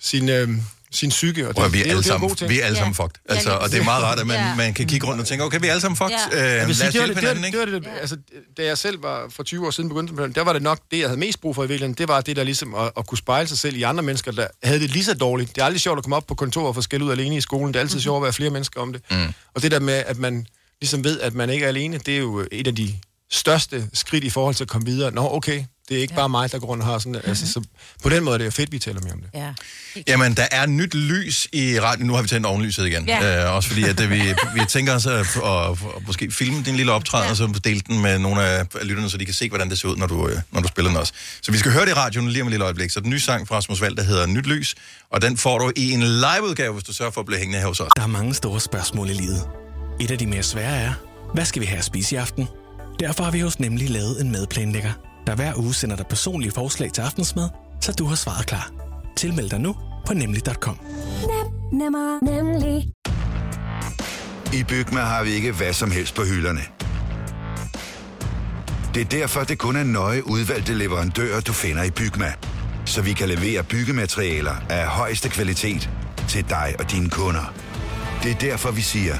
sin, øh, sin psyke. Og at vi, er det alle det sammen, god ting. vi er alle sammen fucked. Altså, og det er meget rart, at man, Ja. man kan kigge rundt og tænke, okay, vi er alle sammen fucked. Ja. Øh, Jeg lad vil os det hjælpe det, det, hinanden, ikke? det, det, altså, da jeg selv var for 20 år siden begyndte med der var det nok det, jeg havde mest brug for i virkeligheden. Det var det der ligesom at, at kunne spejle sig selv i andre mennesker, der havde det lige så dårligt. Det er aldrig sjovt at komme op på kontor og få skæld ud alene i skolen. Det er altid sjovt at være flere mennesker om det. Mm. Og det der med, at man ligesom ved, at man ikke er alene, det er jo et af de største skridt i forhold til at komme videre. Nå, okay, det er ikke ja. bare mig, der går rundt og har sådan altså, så På den måde er det jo fedt, vi taler mere om det. Ja. Jamen, der er nyt lys i radioen. Nu har vi tændt ovenlyset igen. Ja. Øh, også fordi, at det, vi, vi tænker os at, at, at måske filme din lille optræden, ja. og så dele den med nogle af lytterne, så de kan se, hvordan det ser ud, når du, øh, når du spiller den også. Så vi skal høre det i radioen lige om et lille øjeblik. Så den nye sang fra Rasmus Vald, der hedder Nyt Lys, og den får du i en liveudgave, hvis du sørger for at blive hængende her hos os. Der er mange store spørgsmål i livet. Et af de mere svære er, hvad skal vi have at spise i aften? Derfor har vi hos Nemlig lavet en madplanlægger, der hver uge sender dig personlige forslag til aftensmad, så du har svaret klar. Tilmeld dig nu på nemlig.com. Nemmer, nemlig. I Bygma har vi ikke hvad som helst på hylderne. Det er derfor, det kun er nøje udvalgte leverandører, du finder i Bygma. Så vi kan levere byggematerialer af højeste kvalitet til dig og dine kunder. Det er derfor, vi siger,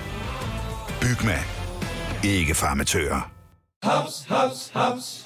Bygma. Ikke farmatører. Haps, haps, haps.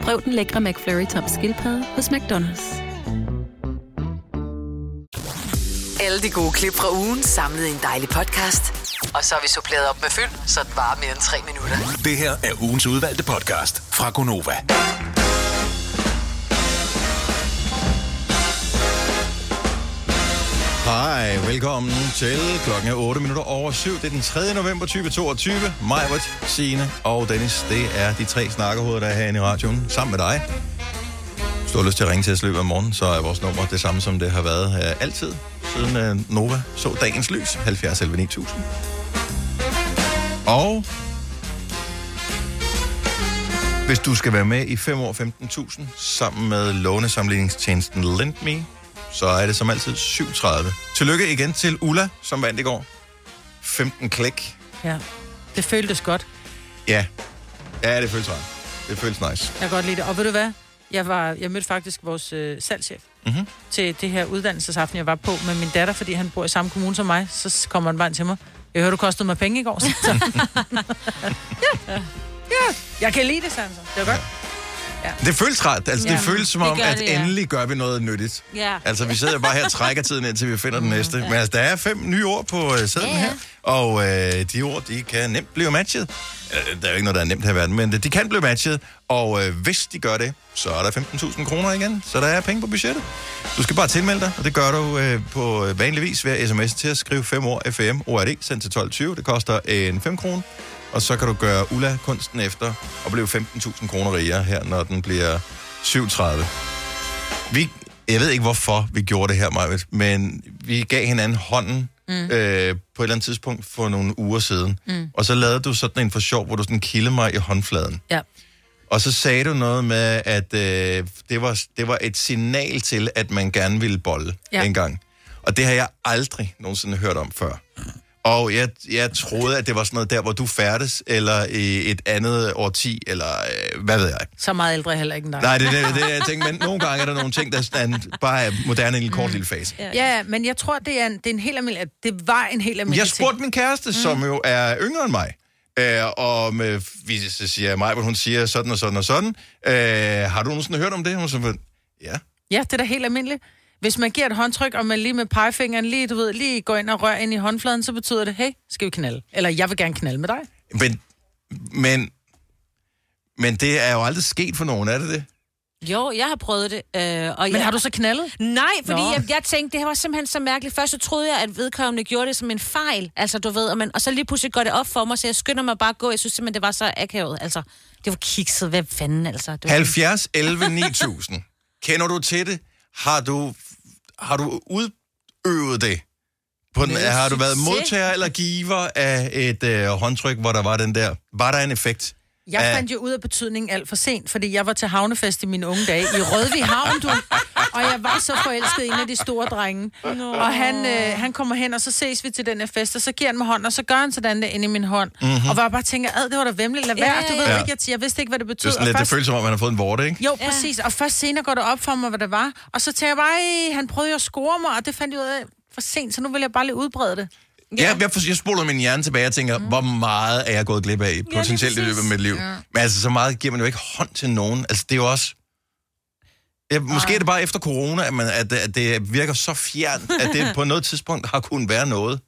Prøv den lækre McFlurry tom skildpadde hos McDonald's. Alle de gode klip fra ugen samlet i en dejlig podcast. Og så har vi suppleret op med fyld, så det varer mere end tre minutter. Det her er ugens udvalgte podcast fra Gonova. Hej, velkommen til klokken er 8 minutter over 7. Det er den 3. november 2022. Majbert, Signe og Dennis, det er de tre snakkerhoveder, der er herinde i radioen, sammen med dig. Hvis du har lyst til at ringe til os i løbet af morgenen, så er vores nummer det samme, som det har været her altid, siden uh, Nova så dagens lys, 70 11 9000. Og hvis du skal være med i 5 år 15.000 sammen med lånesamligningstjenesten LendMe, så er det som altid 37. Tillykke igen til Ulla, som vandt i går. 15 klik. Ja, det føltes godt. Ja, ja det føles rart. Det føles nice. Jeg kan godt lide det. Og ved du hvad? Jeg, var, jeg mødte faktisk vores øh, salgschef Mhm. til det her uddannelsesaften, jeg var på med min datter, fordi han bor i samme kommune som mig. Så kommer han bare ind til mig. Jeg hørte, du kostede mig penge i går. Så. <laughs> ja. ja, jeg kan lide det, så. Det var godt. Det føles rart. Altså, det Ja, føles som det om, gør at det, ja. endelig gør vi noget nyttigt. Ja. Altså, vi sidder bare her og trækker tiden indtil vi finder den næste. Men altså, der er fem nye ord på uh, sædlen Ja, ja. her. Og øh, de ord, de kan nemt blive matchet. Øh, der er jo ikke noget, der er nemt her i verden, men de kan blive matchet. Og øh, hvis de gør det, så er der 15.000 kroner igen. Så der er penge på budgettet. Du skal bare tilmelde dig, og det gør du øh, på vanlig vis ved sms til at skrive 5 år FM ORD, sendt til 12.20. Det koster en 5 kroner. Og så kan du gøre Ulla kunsten efter og blive 15.000 kroner rigere her, når den bliver 37. Vi, jeg ved ikke, hvorfor vi gjorde det her, Majved, men vi gav hinanden hånden mm. øh, på et eller andet tidspunkt for nogle uger siden. Mm. Og så lavede du sådan en for sjov, hvor du sådan kildede mig i håndfladen. Ja. Og så sagde du noget med, at øh, det, var, det var et signal til, at man gerne ville bolle Ja. ja. en gang. Og det har jeg aldrig nogensinde hørt om før. Og jeg, jeg troede, at det var sådan noget der, hvor du færdes, eller i et andet årti, eller øh, hvad ved jeg. Så meget ældre er heller ikke end dig. Nej, det er det, det, jeg tænker, men nogle gange er der nogle ting, der sådan, bare er moderne i en kort lille fase. Ja, ja, men jeg tror, det er en, det er en helt almindelig, det var en helt almindelig Jeg spurgte min kæreste, mm. som jo er yngre end mig, øh, og med, vi så siger mig, hvor hun siger sådan og sådan og sådan. Øh, har du nogensinde hørt om det? Hun så, ja. Ja, det er da helt almindeligt. Hvis man giver et håndtryk, og man lige med pegefingeren lige, du ved, lige går ind og rører ind i håndfladen, så betyder det, hey, skal vi knalde? Eller jeg vil gerne knalde med dig. Men, men, men det er jo aldrig sket for nogen, er det det? Jo, jeg har prøvet det. Øh, og Men jeg... har du så knaldet? Nej, fordi Nå. jeg, jeg tænkte, det var simpelthen så mærkeligt. Først så troede jeg, at vedkommende gjorde det som en fejl. Altså, du ved, og, man, og så lige pludselig går det op for mig, så jeg skynder mig bare at gå. Jeg synes simpelthen, det var så akavet. Altså, det var kikset. Hvad fanden, altså? Det var 70, 11, 9000. Kender du til det? Har du, har du udøvet det? På den, har du været modtager eller giver af et øh, håndtryk, hvor der var den der? Var der en effekt? Jeg fandt jo ud af betydningen alt for sent, fordi jeg var til havnefest i mine unge dage i Rødvig Havn, du. Og jeg var så forelsket i en af de store drenge. Nå. Og han, øh, han kommer hen, og så ses vi til den her fest, og så giver han mig hånd, og så gør han sådan der inde i min hånd. Mhm. Mm-hmm. Og var bare tænker, ad, det var da vemmeligt, lad være. Ja, Du ved ja. ikke, jeg, jeg vidste ikke, hvad det Det, betød. er sådan lidt, og det føles som om, man har fået en vorte, ikke? Jo, præcis. Og først senere går det op for mig, hvad det var. Og så tænker jeg bare, "Ej, han prøvede jo at score mig, og det fandt jeg ud af for sent, så nu vil jeg bare lige udbrede det. Ja, jeg, for, jeg spoler min hjerne tilbage og tænker, mm. hvor meget er jeg gået glip af potentielt i løbet af mit liv. Ja. Men altså, så meget giver man jo ikke hånd til nogen. Altså, det er jo også... Ja, måske er det bare efter corona, at, man, at, det- at det virker så fjernt, at det på noget tidspunkt har kunnet være noget.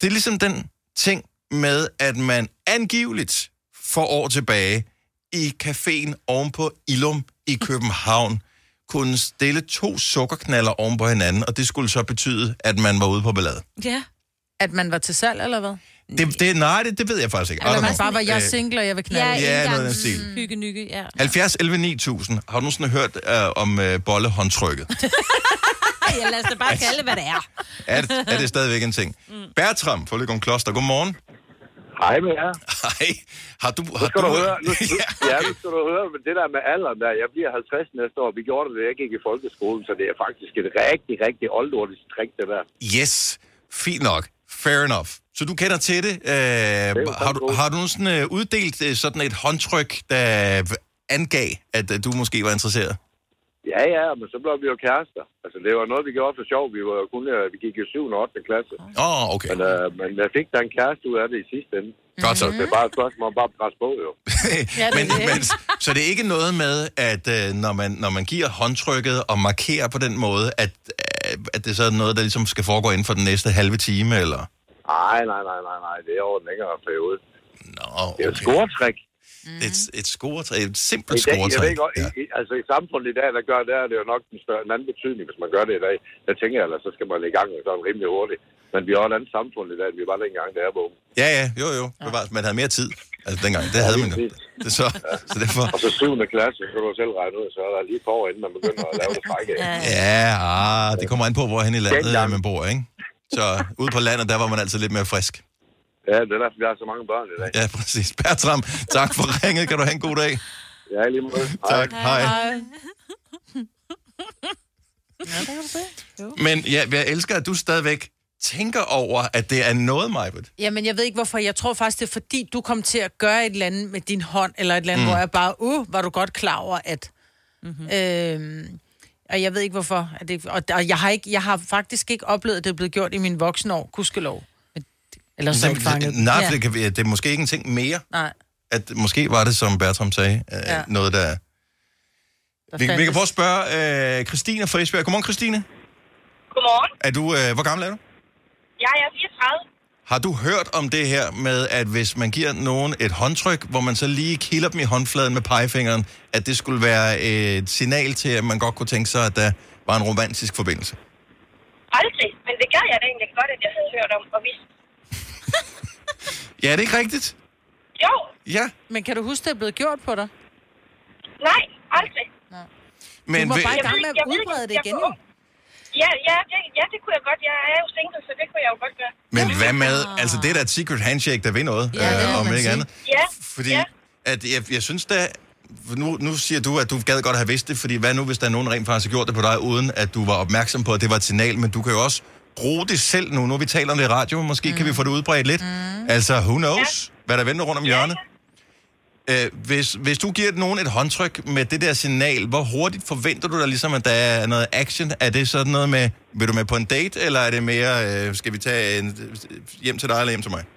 Det er ligesom den ting med, at man angiveligt for år tilbage i caféen oven på Ilum i København kunne stille to sukkerknaller oven på hinanden, og det skulle så betyde, at man var ude på ballade. Ja. At man var til salg, eller hvad? Det, det, nej, det, det ved jeg faktisk ikke. Eller man bare var, jeg er Øh, single, og jeg vil knalde. Ja, noget af den stil. Hygge, nygge, ja. 70 11 9000. Har du nogensinde hørt øh, om øh, bollehåndtrykket? <laughs> ja, lad os da bare kalde det, hvad det er. er, det, er det stadigvæk en ting? Mm. Bertram fra Løgum Kloster, godmorgen. Hej med jer. Hej. Har du... Nu Har skal du, du høre, nu, <laughs> nu, ja, nu skal du høre med det der med alderen der. Jeg bliver 50 næste år. Vi gjorde det, da jeg gik i folkeskolen, så det er faktisk et rigtig, rigtig oldnordisk trick, det der. Yes, fint nok. Fair enough. Så du kender til det. Øh, har, du, har du nogensinde øh, uddelt øh, sådan et håndtryk, der angav, at øh, du måske var interesseret? Ja, ja, men så blev vi jo kærester. Altså, det var noget, vi gjorde for sjov. Vi, var jo kun, øh, vi gik i 7. og 8. klasse. Åh, oh, okay. Men, øh, men jeg fik da en kæreste ud af det i sidste ende. Godt så. Det er bare et spørgsmål om bare at presse på, jo. <laughs> Ja, men, men, så det er ikke noget med, at øh, når, man, når man giver håndtrykket og markerer på den måde, at, øh, at det så er noget, der ligesom skal foregå inden for den næste halve time, eller? Nej, nej, nej, nej, nej. Det er over en længere periode. Nå, Det er et scoretræk. Et, et scoretræk, et simpelt I dag, jeg ved ja. i, altså i samfundet i dag, der gør det, er det jo nok en, større, en anden betydning, hvis man gør det i dag. Jeg tænker, eller så skal man i gang med sådan rimelig hurtigt. Men vi har et andet samfund i dag, end vi var dengang, der var unge. Ja, ja, jo, jo. Det var, man havde mere tid. Altså dengang, det havde man jo. Det er så, så derfor... Og så 7. klasse, så kan du selv regne ud, så er der lige år, inden man begynder at lave det frække. Ja, ah, det kommer an på, hvor hen i landet man bor, ikke? Så ude på landet, der var man altid lidt mere frisk. Ja, det er derfor, vi har så mange børn i dag. Ja, præcis. Bertram, tak for ringet. Kan du have en god dag? Ja, lige måde. Tak, hej. Men ja, jeg elsker, at du stadigvæk tænker over, at det er noget, Majbet. Jamen, jeg ved ikke hvorfor. Jeg tror faktisk, det er fordi, du kom til at gøre et eller andet med din hånd, eller et eller andet, Mm. hvor jeg bare, uh, var du godt klar over, at... Mm-hmm. Øhm, og jeg ved ikke hvorfor. At det, og, og jeg, har ikke, jeg har faktisk ikke oplevet, at det er blevet gjort i min voksne år, gudskelov. Eller så ikke fanget. Nej, ja. for det, kan, det er måske ikke en ting mere. Nej. At måske var det, som Bertram sagde, øh, Ja. noget, der... Der Vi, vi kan prøve at spørge øh, Christine fra Esbjerg. Godmorgen, Christine. Godmorgen. Er du, øh, hvor gammel er du? Jeg er 34. Har du hørt om det her med, at hvis man giver nogen et håndtryk, hvor man så lige kilder dem i håndfladen med pegefingeren, at det skulle være et signal til, at man godt kunne tænke sig, at der var en romantisk forbindelse? Aldrig. Men det gør jeg da egentlig godt, at jeg havde hørt om og vidst. <laughs> Ja, er det ikke rigtigt? Jo. Ja. Men kan du huske, det er blevet gjort på dig? Nej, aldrig. Men du må ved- bare i Jeg gang ved- med at ved udbrede det jeg igen, jo. Ja, ja, det, ja, det kunne jeg godt. Jeg er jo single, så det kunne jeg jo godt gøre. Men hvad med, altså det er da et secret handshake, der vil noget, Ja, det øh, om ikke sige. andet. Ja, Fordi ja. at jeg, jeg synes da, nu, nu siger du, at du gad godt have vidst det, fordi hvad nu, hvis der er nogen rent faktisk har gjort det på dig, uden at du var opmærksom på, at det var et signal, men du kan jo også bruge det selv nu, nu vi taler om det i radio, måske mm. kan vi få det udbredt lidt. Mm. Altså, who knows, ja. hvad der venter rundt om hjørnet. Øh, hvis, hvis du giver nogen et håndtryk med det der signal, hvor hurtigt forventer du dig ligesom, at der er noget action? Er det sådan noget med, vil du med på en date, eller er det mere, øh, skal vi tage en, hjem til dig eller hjem til mig? <laughs>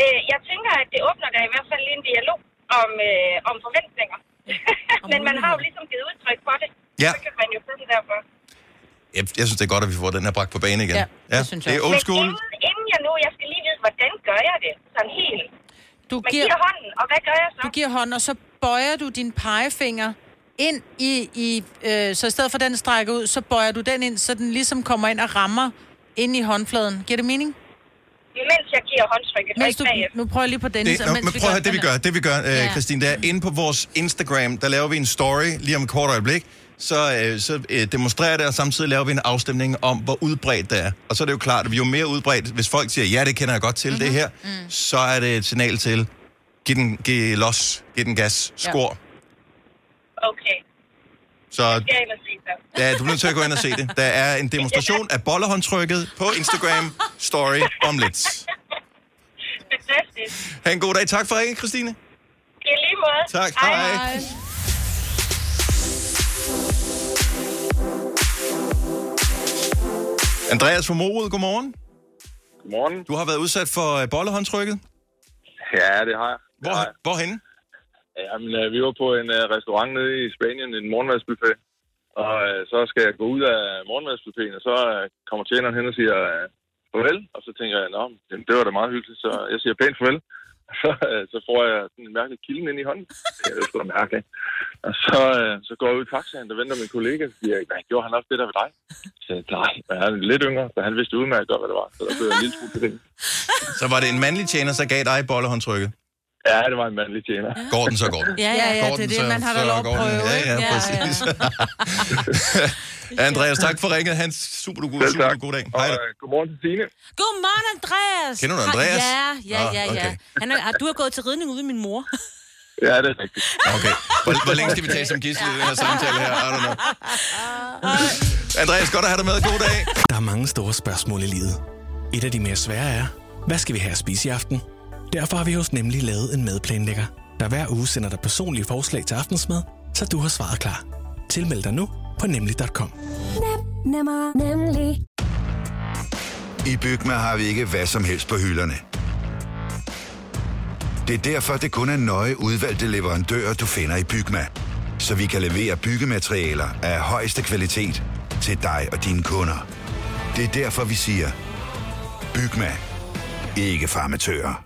Øh, jeg tænker, at det åbner da i hvert fald lige en dialog om, øh, om forventninger. <laughs> Men man har jo ligesom givet udtryk for det. Ja. Så kan man jo bruge det derfor. Jeg, jeg synes, det er godt, at vi får den her bragt på banen igen. Ja, ja det, det er old school. Men inden, inden jeg nu, jeg skal lige vide, hvordan gør jeg det? Sådan helt. Du Man giver, giver hånden, og hvad gør jeg så? du giver hånden, og så bøjer du din pegefinger ind i, i øh, så i stedet for den strækker ud, så bøjer du den ind, så den ligesom kommer ind og rammer ind i håndfladen. Giver det mening? Mens jeg giver håndtrykket, Mens du, nu prøver jeg lige på Dennis. Det, nå, men prøv at høre, det vi gør, det vi gør, øh, Ja. Christine, det er inde på vores Instagram, der laver vi en story lige om et kort øjeblik, så, øh, så øh, demonstrerer det, og samtidig laver vi en afstemning om, hvor udbredt det er. Og så er det jo klart, at jo mere udbredt, hvis folk siger, ja, det kender jeg godt til, Mhm. mm-hmm. det her, mm. så er det et signal til, giv den, giv los, giv den gas, skor. Okay. Så ja, du er nødt til at gå ind og se det. Der er en demonstration af bollehåndtrykket på Instagram story om lidt. Fantastisk. Ha' en god dag. Tak for ringen, Christine. I lige måde. Tak. Hej. Hej. Andreas fra Morud, godmorgen. Godmorgen. Du har været udsat for øh, bollehåndtrykket. Ja, det har jeg. Hvor, hvorhenne? Jamen, øh, vi var på en øh, restaurant nede i Spanien, en morgenmadsbuffet. Og så skal jeg gå ud af morgenmadsbuffeten, og så kommer tjeneren hen og siger farvel. Og så tænker jeg, nå, det var da meget hyggeligt, så jeg siger pænt farvel. Så, øh, så får jeg sådan en mærkelig kilden ind i hånden. Det er jo sgu da mærkeligt. Og så, øh, så går jeg ud i taxaen, der venter min kollega, og siger, hvad gjorde han også det der ved dig? Så jeg, nej, men han er lidt yngre, så han vidste udmærket godt, hvad det var. Så der blev jeg en lille smule til det. Så var det en mandlig tjener, der gav dig bollehåndtrykket. Ja, det var en mandlig tjener. Går den, så går den. Ja, ja, ja, Går det er det, så- man har da lov at går den. prøve, Ja, ikke? ja, Ja, præcis. <laughs> <laughs> Andreas, tak for ringet. Han super god, super tak. god dag. Hej da. Og, øh, godmorgen til Signe. Godmorgen, Andreas! Kender du Andreas? Ja, ja, Nå, ja, ja. okay. Han er, du har gået til ridning ude med min mor. <laughs> Ja, det er rigtigt. Okay. Hvor, hvor længe skal vi tage som gidsel i den her samtale her? I don't know. Andreas, godt at have dig med. God dag. Der er mange store spørgsmål i livet. Et af de mere svære er, hvad skal vi have at spise i aften? Derfor har vi hos Nemlig lavet en madplanlægger, der hver uge sender dig personlige forslag til aftensmad, så du har svaret klar. Tilmeld dig nu på nemlig.com. Nem, nemmer, nemlig. I Bygma har vi ikke hvad som helst på hylderne. Det er derfor, det kun er nøje udvalgte leverandører, du finder i Bygma. Så vi kan levere byggematerialer af højeste kvalitet til dig og dine kunder. Det er derfor, vi siger, Bygma. Ikke farmatører.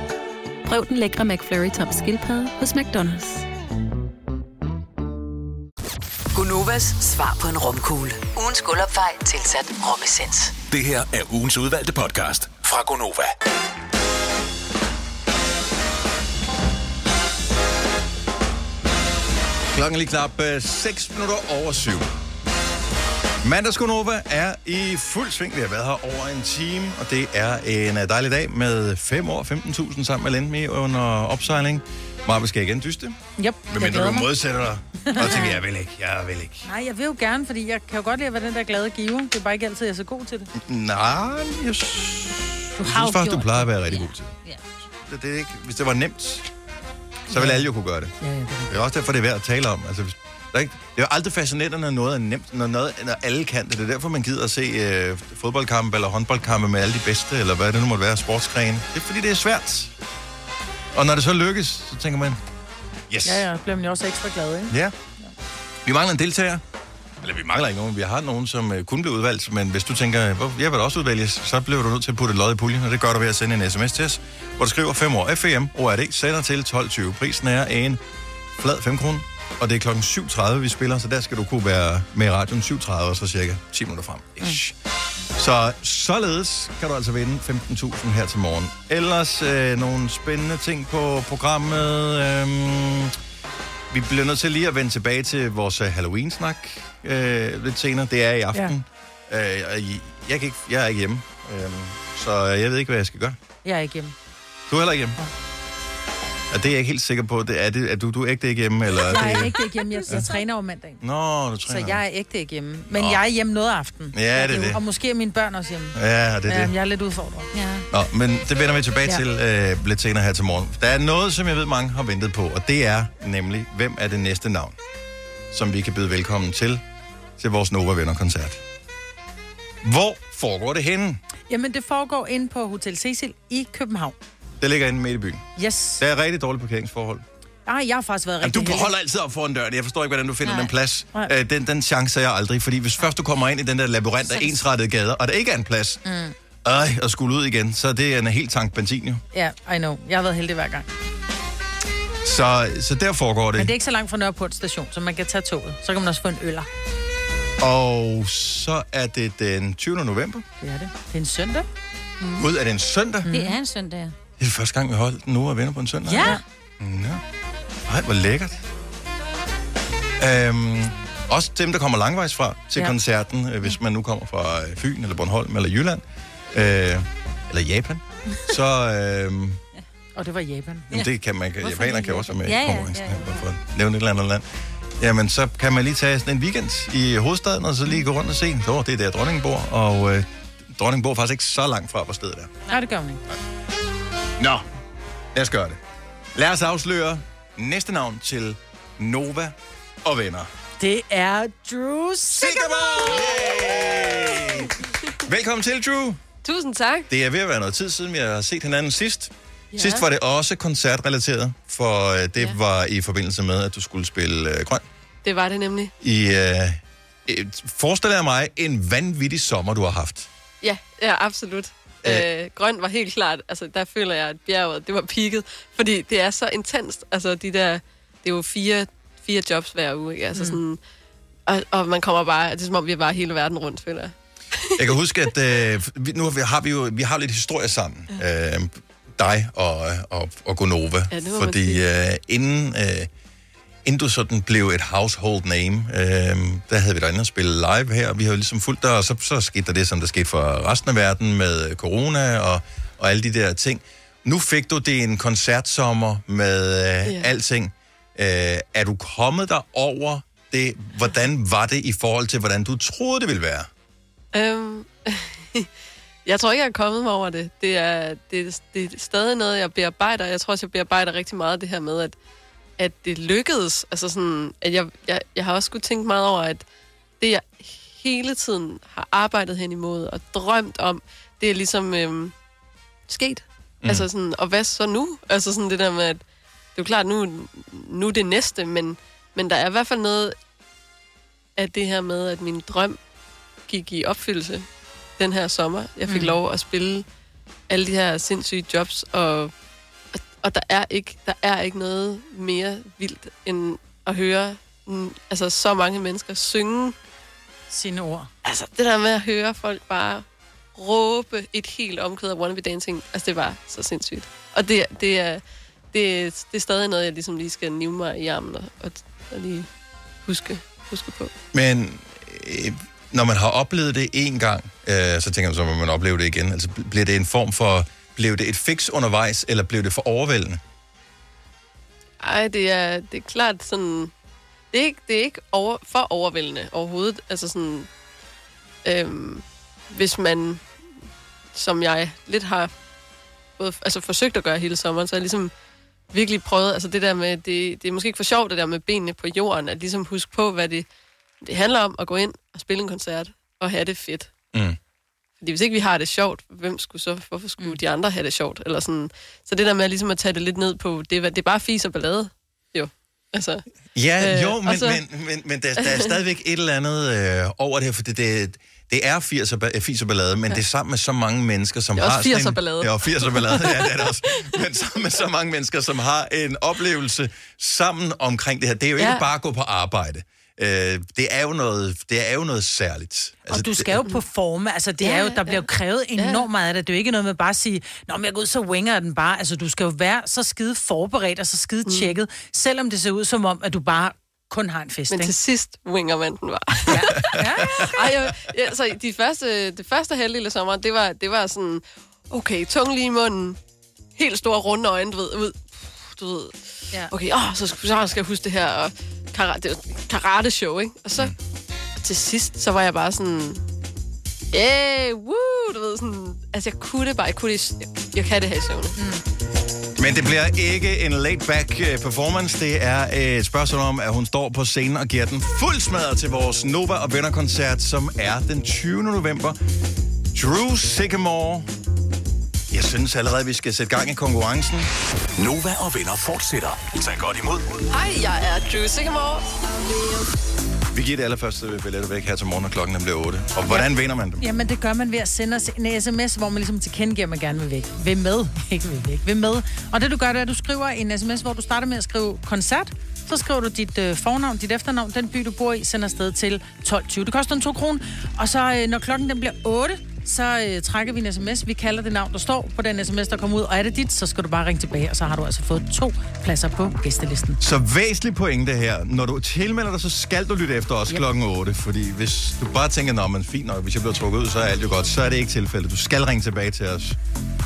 Prøv den lækre McFlurry tom skildpadde hos McDonald's. Gunovas svar på en romkugle. Ugens guldopfej tilsat romessens. Det her er ugens udvalgte podcast fra Gonova. Klokken er lige knap 6 minutter over 7. Mandagskonova er i fuld sving. Vi har været her over en time, og det er en øh, dejlig dag med 5 år 15.000 sammen med Lendme under opsejling. Marve skal igen dyste. Yep, jeg mindre du modsætter dig. Og tænker, <laughs> jeg vil ikke, jeg vil ikke. Nej, jeg vil jo gerne, fordi jeg kan jo godt lide at være den der glade giver. Det er bare ikke altid, jeg er så god til det. Nej, jeg, Du jeg synes faktisk, du plejer at være rigtig god til Ja. det. det er ikke, hvis det var nemt, så ville alle jo kunne gøre det. Ja, ja, det Det er også derfor, det er værd at tale om. Altså, hvis, der er ikke, det er jo aldrig fascinerende, når noget er nemt, når, noget, når alle kan det. Det er derfor, man gider at se øh, fodboldkampe eller håndboldkampe med alle de bedste, eller hvad det nu måtte være, sportsgrene. Det er fordi, det er svært. Og når det så lykkes, så tænker man, yes. Ja, ja, bliver man jo også ekstra glad, ikke? Ja. Vi mangler en deltager. Eller vi mangler ikke nogen. Vi har nogen, som øh, kunne blive udvalgt. Men hvis du tænker, "Hvor- jeg vil også udvælges, så bliver du nødt til at putte et lod i puljen. Og det gør du ved at sende en sms til os, hvor du skriver 5 år FEM, ORD, sender til 12.20. Prisen er en flad 5 kroner. Og det er klokken 7.30, vi spiller, så der skal du kunne være med i radioen 7.30, og så cirka 10 minutter frem. Ish. Så således kan du altså vinde 15.000 her til morgen. Ellers øh, nogle spændende ting på programmet. Øhm, vi bliver nødt til lige at vende tilbage til vores øh, Halloween-snak øh, lidt senere. Det er i aften. Ja. Øh, jeg, kan ikke, jeg er ikke hjemme, øh, så jeg ved ikke, hvad jeg skal gøre. Jeg er ikke hjemme. Du er heller ikke hjemme? Ja, det er jeg ikke helt sikker på. Det er, det, er du, du er ægte ikke hjemme? Eller er Jeg er det... ikke hjemme. Jeg, jeg træner over mandagen. Nå, du Så træner. jeg er ægte ikke hjemme. Men Nå. jeg er hjemme noget af aften. Ja, det er det. Og måske er mine børn også hjemme. Ja, det er det. Øhm, Jeg er lidt udfordret. Ja. Nå, men det vender vi tilbage Ja. ja. til øh, lidt senere her til morgen. Der er noget, som jeg ved, mange har ventet på, og det er nemlig, hvem er det næste navn, som vi kan byde velkommen til, til vores Nova Venner-koncert. Hvor foregår det henne? Jamen, det foregår inde på Hotel Cecil i København. Det ligger inde midt i byen. Yes. Der er rigtig dårlige parkeringsforhold. Ej, jeg har faktisk været Jamen, rigtig du heldig. holder altid op foran døren. Jeg forstår ikke, hvordan du finder Nej. den plads. Nej. Øh, den, den chance er jeg aldrig, fordi hvis først du kommer ind i den der labyrint af ensrettede gader, og der ikke er en plads, Mm. øh, og skulle ud igen, så det er en helt tank benzin jo. Ja, I know. Jeg har været heldig hver gang. Så, så der foregår det. Men det er ikke så langt fra Nørreport station, så man kan tage toget. Så kan man også få en øller. Og så er det den 20. november. Det er det. Det er en søndag. Mm. Ud af den søndag. Det er en søndag. Det er første gang, vi har holdt den nu og venner på en søndag. Ja. Nå. Ej, hvor lækkert. Øhm, også dem, der kommer langvejs fra til Ja. ja. koncerten, øh, hvis man nu kommer fra øh, Fyn, eller Bornholm, eller Jylland, øh, eller Japan, <laughs> så øh, Og det var Japan. jamen, det kan man, japanere kan også være med Ja, i ja, konkurrencen, ja, ja. bare for at nævne et eller andet land. Jamen, så kan man lige tage sådan en weekend i hovedstaden, og så lige gå rundt og se. Så det er der, dronningen bor, og øh, dronningen bor faktisk ikke så langt fra, hvor stedet er. Nej, det gør hun ikke. Nå, lad os gøre det. Lad os afsløre næste navn til Nova og venner. Det er Drew Sigamore! Yay! Velkommen til, Drew. Tusind tak. Det er ved at være noget tid siden, vi har set hinanden sidst. Ja. Sidst var det også koncertrelateret, for øh, det ja. var i forbindelse med, at du skulle spille øh, grøn. Det var det nemlig. I, øh, et, forestil dig mig en vanvittig sommer, du har haft. Ja, ja absolut. Øh, grøn var helt klart, altså der føler jeg, at bjerget, det var peaked, fordi det er så intenst, altså de der, det er jo fire, fire jobs hver uge, ikke? altså Mm. sådan, og, og man kommer bare, det er som om vi er bare hele verden rundt, føler jeg. Jeg kan huske, at øh, nu har vi, har vi jo vi har lidt historie sammen. Ja. Øh, dig og, og, og Gonova. Ja, fordi øh, inden, øh, inden du sådan blev et household name, øh, der havde vi dig inde og spille live her, og vi har jo ligesom fulgt dig, og så, så skete der det, som der skete for resten af verden med corona og, og alle de der ting. Nu fik du det en koncertsommer med øh, Ja. alting. Øh, er du kommet der over det? Hvordan var det i forhold til, hvordan du troede, det ville være? Øhm, <laughs> jeg tror ikke, jeg er kommet mig over det. Det er, det, det er stadig noget, jeg bearbejder. Jeg tror også, jeg bearbejder rigtig meget det her med, at, at det lykkedes. Altså sådan, at jeg, jeg, jeg har også skulle tænke meget over, at det, jeg hele tiden har arbejdet hen imod og drømt om, det er ligesom øhm, sket. Mm. Altså sådan, og hvad så nu? Altså sådan det der med, at det er jo klart, nu, nu er det næste, men, men der er i hvert fald noget af det her med, at min drøm gik i opfyldelse den her sommer. Jeg fik mm. lov at spille alle de her sindssyge jobs, og, og, der, er ikke, der er ikke noget mere vildt, end at høre altså, så mange mennesker synge sine ord. Altså, det der med at høre folk bare råbe et helt omkvæd af Wanna Be Dancing, altså, det var så sindssygt. Og det, det, er, det, er- det er stadig noget, jeg ligesom lige skal nive mig i armen og, og, og lige huske, huske på. Men øh, når man har oplevet det en gang, øh, så tænker man, så må man opleve det igen. Altså, bl- bliver det en form for... Blev det et fix undervejs, eller blev det for overvældende? Ej, det er, det er klart sådan... Det er ikke, det er ikke over, for overvældende overhovedet. Altså sådan... Øhm, hvis man, som jeg lidt har både, altså forsøgt at gøre hele sommeren, så har jeg ligesom virkelig prøvet, altså det der med, det, det er måske ikke for sjovt, det der med benene på jorden, at ligesom huske på, hvad det, det handler om at gå ind og spille en koncert og have det fedt. Mm. Fordi hvis ikke vi har det sjovt, hvem skulle så, hvorfor skulle mm. de andre have det sjovt? Eller sådan. Så det der med ligesom at tage det lidt ned på, det, er- det er bare fis og ballade, jo. Altså, Ja, Øh, jo, men, så- men, men, men der, der er stadigvæk et eller andet øh, over det her, for det, det, det er 80 og, ba- 80 og ballade, men ja. det er sammen med så mange mennesker, som Det er også har... sådan 80'er en- ballade. Ja, og 80 og ballade, <laughs> ja, det er det også. Men sammen med så mange mennesker, som har en oplevelse sammen omkring det her. Det er jo ikke Ja. bare at gå på arbejde. Øh, det, er jo noget, det er jo noget særligt. Altså, og du skal jo performe, altså det Ja, ja, er jo, der bliver jo krævet enormt meget af det. Det er jo ikke noget med bare at sige, Nå, men jeg går ud, så winger den bare. Altså du skal jo være så skide forberedt og så skide Mm. tjekket, selvom det ser ud som om, at du bare kun har en fest, Men ikke? til sidst winger man den bare. Ja. <laughs> Ej, jeg, ja, så de første, det første halvdel af sommeren, det var, det var sådan, okay, tung lige i munden, helt store runde øjne, du ved, ud, du ved, ja. okay, åh, så, skal, så skal jeg huske det her, og karate, karate show, ikke? Og så til sidst, så var jeg bare sådan, yeah, woo, du ved, sådan, altså jeg kunne det bare, jeg kunne det, jeg, jeg kan det her i søvne. Mm. Men det bliver ikke en laid-back øh, performance. Det er et spørgsmål om, at hun står på scenen og giver den fuld smadret til vores Nova og Venner-koncert, som er den 20. november. Drew Sycamore. Jeg synes allerede, vi skal sætte gang i konkurrencen. Nova og venner fortsætter. Tag godt imod. Hej, jeg er Drew Sycamore. Vi giver det allerførste billetter væk her til morgen, når klokken bliver 8. Og hvordan vinder man dem? Jamen, det gør man ved at sende os en sms, hvor man ligesom tilkendegiver, at man gerne vil væk. Vil med. <laughs> Ikke vil væk. Vil med. Og det du gør, det er, at du skriver en sms, hvor du starter med at skrive koncert. Så skriver du dit øh, fornavn, dit efternavn, den by, du bor i, sender afsted til 12.20. Det koster en 2 kroner. Og så, øh, når klokken den bliver 8, så øh, trækker vi en sms. Vi kalder det navn, der står på den sms, der kommer ud. Og er det dit, så skal du bare ringe tilbage, og så har du altså fået to pladser på gæstelisten. Så væsentlig pointe her. Når du tilmelder dig, så skal du lytte efter os yep. klokken 8. Fordi hvis du bare tænker, men fint nok, hvis jeg bliver trukket ud, så er alt jo godt. Så er det ikke tilfældet. Du skal ringe tilbage til os.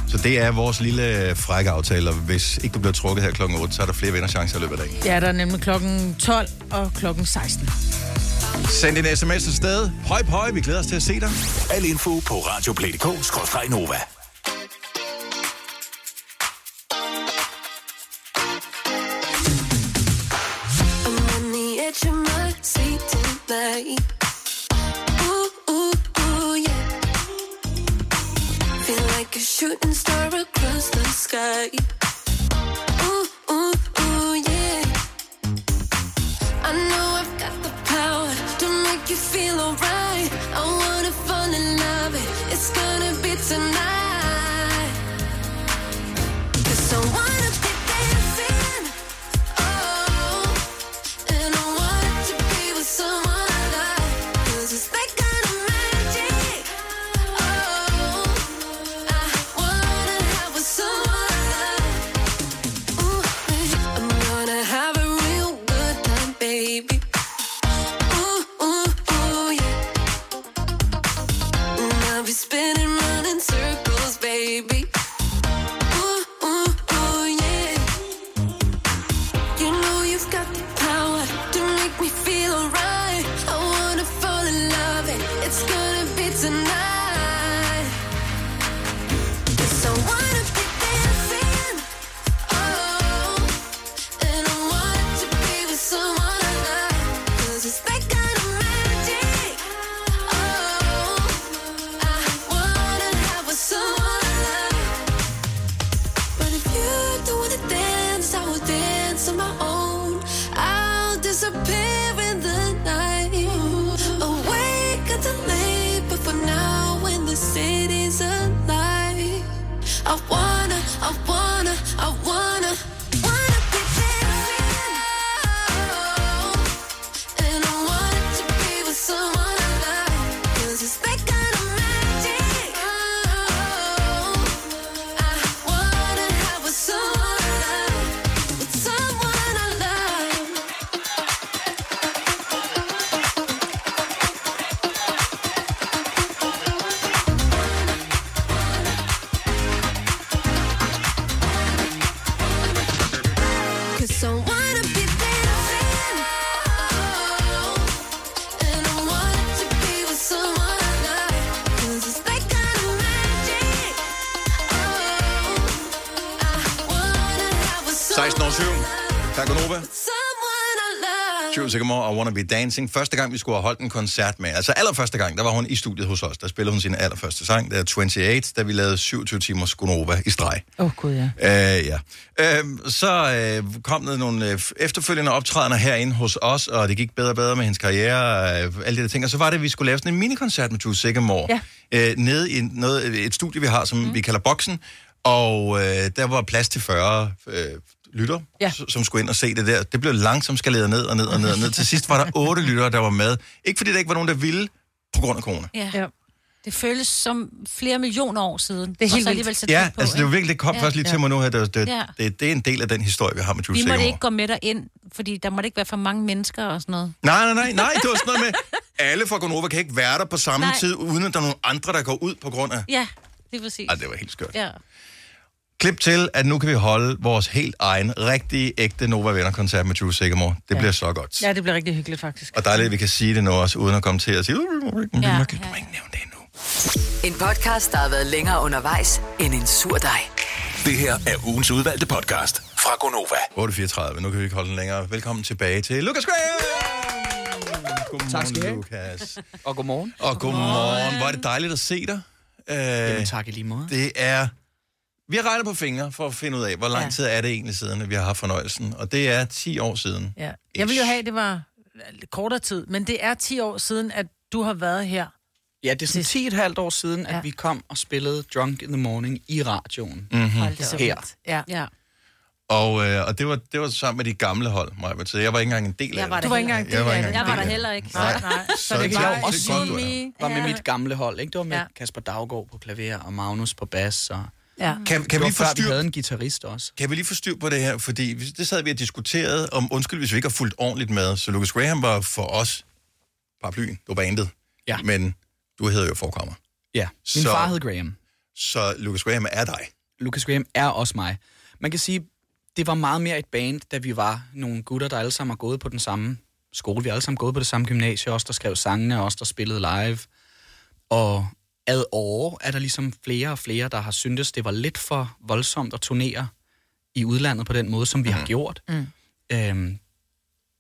Så det er vores lille øh, frække aftale. Og hvis ikke du bliver trukket her klokken 8, så er der flere vinderchancer i løbet af dagen. Ja, der er nemlig klokken 12 og klokken 16. Send en sms afsted. Høj, høj, vi glæder os til at se dig. Al info på radioplay.dk-nova. On my own. I'll disappear in the night. Awake until late, but for now, when the city's I want. Wanna Be Dancing. Første gang, vi skulle have holdt en koncert med, altså allerførste gang, der var hun i studiet hos os. Der spillede hun sin allerførste sang, der er 28, da vi lavede 27 timers Gunova i streg. Åh, oh, gud ja. Øh, ja. Øh, så øh, kom der nogle øh, efterfølgende optrædener herinde hos os, og det gik bedre og bedre med hendes karriere, øh, alle de der ting. Og så var det, at vi skulle lave sådan en minikoncert med True Sycamore, Ja. øh, nede i noget, et studie, vi har, som mm. vi kalder Boksen. Og øh, der var plads til 40 øh, lytter, ja. som skulle ind og se det der. Det blev langsomt skaleret ned og ned og ned og ned. Til sidst var der <laughs> otte lyttere, der var med. Ikke fordi der ikke var nogen, der ville, på grund af corona. Ja. ja. Det føles som flere millioner år siden. Det er helt alligevel så Ja, tæt på, altså det er jo virkelig, det kom Ja. ja. først lige til mig nu her. Det, det, Ja. det, det er en del af den historie, vi har med True Vi måtte ikke gå med dig ind, fordi der måtte ikke være for mange mennesker og sådan noget. Nej, nej, nej, nej, det var sådan noget med, <laughs> alle fra Gonova kan ikke være der på samme Nej. tid, uden at der er nogle andre, der går ud på grund af... Ja, det er præcis. Ej, det var helt skørt. Ja. Klip til, at nu kan vi holde vores helt egen, rigtig ægte Nova Venner-koncert med True Sycamore. Det ja. bliver så godt. Ja, det bliver rigtig hyggeligt, faktisk. Og dejligt, at vi kan sige det nu også, uden at komme til at sige... "Uh, vi må ikke- vi må ikke- En podcast, der har været længere undervejs end en sur dej. Det her er ugens udvalgte podcast fra Gonova. 8.34, nu kan vi ikke holde den længere. Velkommen tilbage til Lukas Graham! Godmorgen, Tak skal have. Lukas. Og godmorgen. Og godmorgen. Hvor er det dejligt at se dig. Uh, Jamen, tak i lige måde. Det er... Vi har regnet på fingre for at finde ud af, hvor lang Ja. tid er det egentlig siden, at vi har haft fornøjelsen. Og det er 10 år siden. Ja. Jeg ville jo have, at det var lidt kortere tid, men det er 10 år siden, at du har været her. Ja, det er sådan 10 et halvt år siden, at vi kom og spillede Drunk in the Morning i radioen. Mhm. Hold. Her. Ja. ja. Og, øh, og det, var, det var sammen med de gamle hold, Maja. Så jeg var ikke engang en del af Jeg det. Du var ikke engang en del Jeg var af ikke det. engang Jeg var der heller ikke. Nej, nej. Så Så det var var- også me. var med Ja. mit gamle hold, ikke? Det var med Ja. ja. Kasper Daggaard på klaver og Magnus på bas. Og... Ja. Kan, kan, vi lige før, vi havde en guitarist også. kan vi lige få styr på det her? Fordi vi- det sad vi og diskuterede om, undskyld, hvis vi ikke har fulgt ordentligt med. Så Lucas Graham var for os paraplyen, det var bandet. Ja. Men du hedder jo Forkammer. Ja, min Så- far hed Graham. Så Lucas Graham er dig. Lucas Graham er også mig. Man kan sige, det var meget mere et band, da vi var nogle gutter, der alle sammen har gået på den samme skole. Vi har alle sammen gået på det samme gymnasie, os der skrev sangene, os der spillede live. Og ad år er der ligesom flere og flere, der har syntes, det var lidt for voldsomt at turnere i udlandet på den måde, som vi har gjort. Mm. Øhm,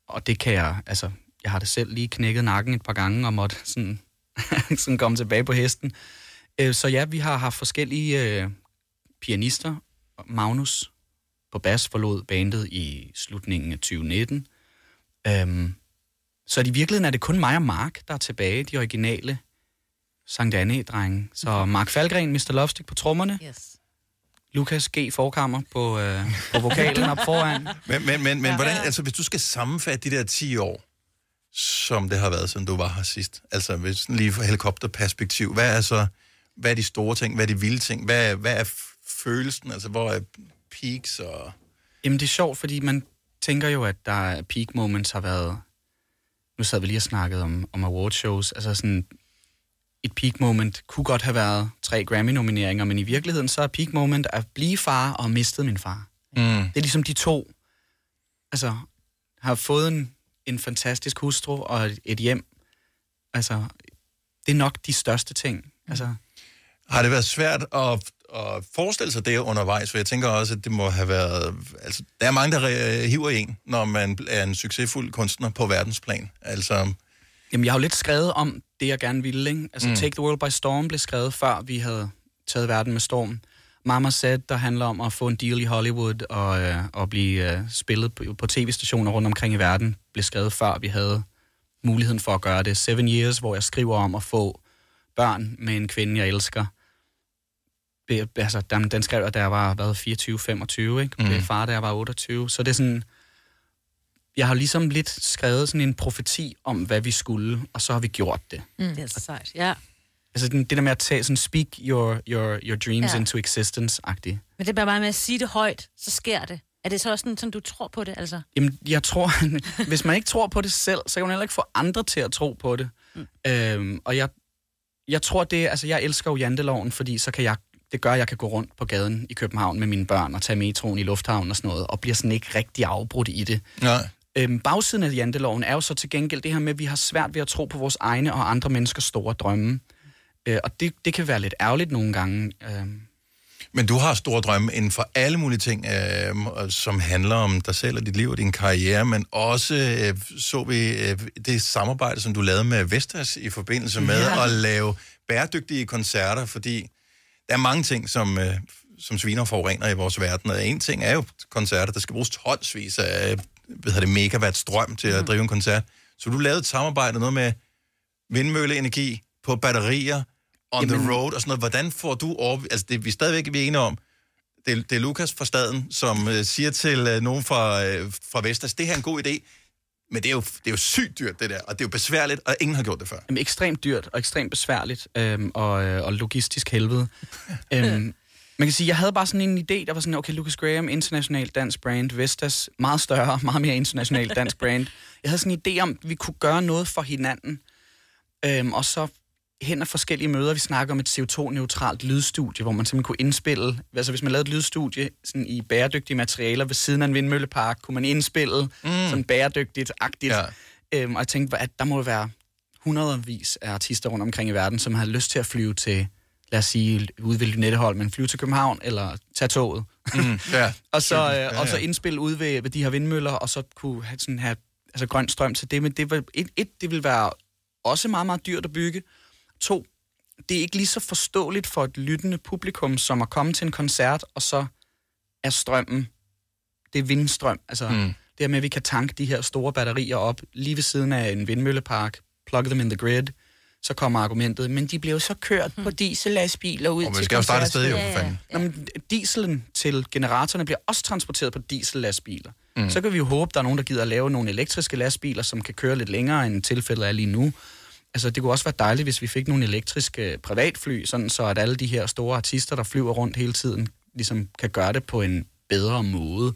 og det kan jeg, altså, jeg har det selv lige knækket nakken et par gange og måtte sådan, <laughs> sådan komme tilbage på hesten. Øh, så ja, vi har haft forskellige øh, pianister. Magnus på bas forlod bandet i slutningen af 2019. Øhm, så i virkeligheden er det kun mig og Mark, der er tilbage, de originale Sankt Anne-drenge. Så Mark Falgren, Mr. Lovestick på trommerne. Yes. Lukas G. Forkammer på, øh, på <laughs> vokalen op foran. Men, men, men, men hvordan, altså, hvis du skal sammenfatte de der 10 år, som det har været, siden du var her sidst, altså hvis sådan lige fra helikopterperspektiv, hvad er så, hvad er de store ting, hvad er de vilde ting, hvad, er- hvad er følelsen, altså hvor er peaks og... Jamen, det er sjovt, fordi man tænker jo, at der er peak moments har været... Nu sad vi lige og snakkede om, om awardshows. Altså sådan... Et peak moment kunne godt have været tre Grammy-nomineringer, men i virkeligheden så er peak moment at blive far og miste min far. Mm. Det er ligesom de to... Altså, har fået en, en fantastisk hustru og et, et hjem. Altså, det er nok de største ting. Altså, Har det været svært at, at forestille sig det undervejs? For jeg tænker også, at det må have været... Altså, der er mange, der hiver en, når man er en succesfuld kunstner på verdensplan. Altså, Jamen, jeg har jo lidt skrevet om det, jeg gerne ville. Ikke? Altså, Mm. mm. Take the World by Storm blev skrevet, før vi havde taget verden med storm. Mama Said, der handler om at få en deal i Hollywood og, øh, og blive øh, spillet på, på tv-stationer rundt omkring i verden, blev skrevet, før vi havde muligheden for at gøre det. Seven Years, hvor jeg skriver om at få børn med en kvinde, jeg elsker. Be, altså, den, den skrev jeg, da jeg var været 24-25, ikke? Mhm. Blev far, da jeg var 28. Så det er sådan jeg har ligesom lidt skrevet sådan en profeti om, hvad vi skulle, og så har vi gjort det. Mm. Det er så sejt. Ja. Altså den, det der med at tage sådan, speak your, your, your dreams Ja. into existence-agtigt. Men det er bare med at sige det højt, så sker det. Er det så også sådan, sådan du tror på det, altså? Jamen, jeg tror, <laughs> hvis man ikke tror på det selv, så kan man heller ikke få andre til at tro på det. Mm. Øhm, og jeg, jeg tror det, altså jeg elsker jo janteloven, fordi så kan jeg det gør, at jeg kan gå rundt på gaden i København med mine børn og tage metroen i lufthavnen og sådan noget, og bliver sådan ikke rigtig afbrudt i det. Nej. Øhm, bagsiden af janteloven er jo så til gengæld det her med, at vi har svært ved at tro på vores egne og andre menneskers store drømme. Øh, og det, det kan være lidt ærgerligt nogle gange. Øh, Men du har store drømme inden for alle mulige ting, øh, som handler om dig selv og dit liv og din karriere, men også øh, så vi øh, det samarbejde, som du lavede med Vestas i forbindelse med Ja. at lave bæredygtige koncerter, fordi der er mange ting, som, øh, som sviner forurener i vores verden, og en ting er jo koncerter, der skal bruges tonsvis af hvad hedder det, megawatt strøm til at drive en koncert. Så du lavede et samarbejde, noget med vindmølleenergi på batterier, on Jamen. the road og sådan noget. Hvordan får du over... Altså, det, vi er stadigvæk vi er enige om, det, det er Lukas fra staden, som øh, siger til øh, nogen fra, øh, fra Vestas, det her er en god idé, men det er, jo, det er jo sygt dyrt, det der, og det er jo besværligt, og ingen har gjort det før. Jamen, ekstremt dyrt og ekstremt besværligt, øhm, og, øh, og logistisk helvede. <laughs> øhm, man kan sige, jeg havde bare sådan en idé, der var sådan, okay, Lucas Graham, international dansk brand, Vestas, meget større, <laughs> meget mere international dansk brand. Jeg havde sådan en idé om, at vi kunne gøre noget for hinanden, øhm, og så hen af forskellige møder, vi snakker om et CO2-neutralt lydstudie, hvor man simpelthen kunne indspille, altså hvis man lavede et lydstudie sådan i bæredygtige materialer ved siden af en vindmøllepark, kunne man indspille mm. sådan bæredygtigt-agtigt. Ja. Øhm, og jeg tænkte, at der må være hundredvis af artister rundt omkring i verden, som har lyst til at flyve til, lad os sige, ude ved Lynetteholm, men flyve til København, eller tage toget. Mm, <laughs> ja. og, så, øh, Ja, og så indspille ude ved, ved de her vindmøller, og så kunne have, sådan have altså, grøn strøm til det. Men det var, et, et, det vil være også meget, meget dyrt at bygge. To, det er ikke lige så forståeligt for et lyttende publikum, som at komme til en koncert, og så er strømmen, det er vindstrøm. Altså, mm. det her med, at vi kan tanke de her store batterier op lige ved siden af en vindmøllepark, plug them in the grid, så kommer argumentet, men de bliver jo så kørt på diesellastbiler ud Og man til skal jo starte et sted, jo, for fanden. Nå, men dieselen til generatorerne bliver også transporteret på diesellastbiler. Mm. Så kan vi jo håbe, der er nogen, der gider at lave nogle elektriske lastbiler, som kan køre lidt længere, end tilfældet er lige nu. Altså, det kunne også være dejligt, hvis vi fik nogle elektriske privatfly, sådan så at alle de her store artister, der flyver rundt hele tiden, ligesom kan gøre det på en bedre måde.